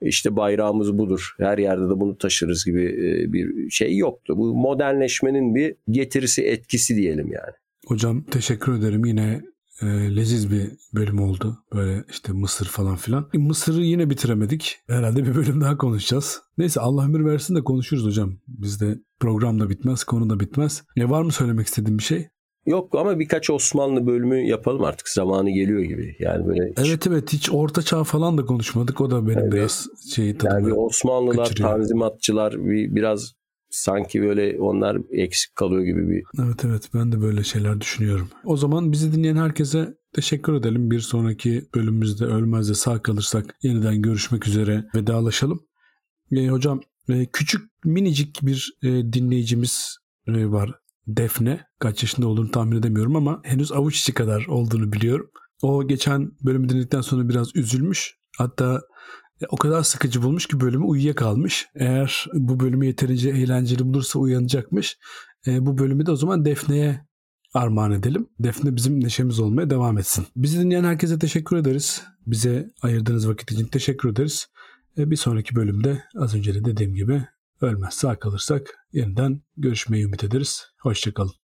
işte bayrağımız budur. Her yerde de bunu taşırız gibi e, bir şey yoktu. Bu modernleşmenin bir getirisi, etkisi diyelim yani. Hocam teşekkür ederim. Yine e, leziz bir bölüm oldu. Böyle işte Mısır falan filan. E, Mısır'ı yine bitiremedik. Herhalde bir bölüm daha konuşacağız. Neyse Allah ömür versin de konuşuruz hocam. Bizde program da bitmez, konu da bitmez. Ne var mı söylemek istediğin bir şey? Yok ama birkaç Osmanlı bölümü yapalım artık. Zamanı geliyor gibi. Yani böyle hiç... Evet evet hiç orta çağ falan da konuşmadık. O da benim evet. biraz şey tadımı Yani Osmanlılar, kaçırıyor. tanzimatçılar bir, biraz sanki böyle onlar eksik kalıyor gibi bir. Evet evet ben de böyle şeyler düşünüyorum. O zaman bizi dinleyen herkese teşekkür edelim. Bir sonraki bölümümüzde ölmez de sağ kalırsak yeniden görüşmek üzere vedalaşalım. E, hocam e, küçük minicik bir e, dinleyicimiz e, var. Defne. Kaç yaşında olduğunu tahmin edemiyorum ama henüz avuç içi kadar olduğunu biliyorum. O geçen bölümü dinledikten sonra biraz üzülmüş. Hatta o kadar sıkıcı bulmuş ki bölümü uyuyakalmış. Eğer bu bölümü yeterince eğlenceli bulursa uyanacakmış. E, bu bölümü de o zaman Defne'ye armağan edelim. Defne bizim neşemiz olmaya devam etsin. Bizi dinleyen herkese teşekkür ederiz. Bize ayırdığınız vakit için teşekkür ederiz. E, bir sonraki bölümde az önce de dediğim gibi ölmez sağ kalırsak yeniden görüşmeyi ümit ederiz. Hoşçakalın.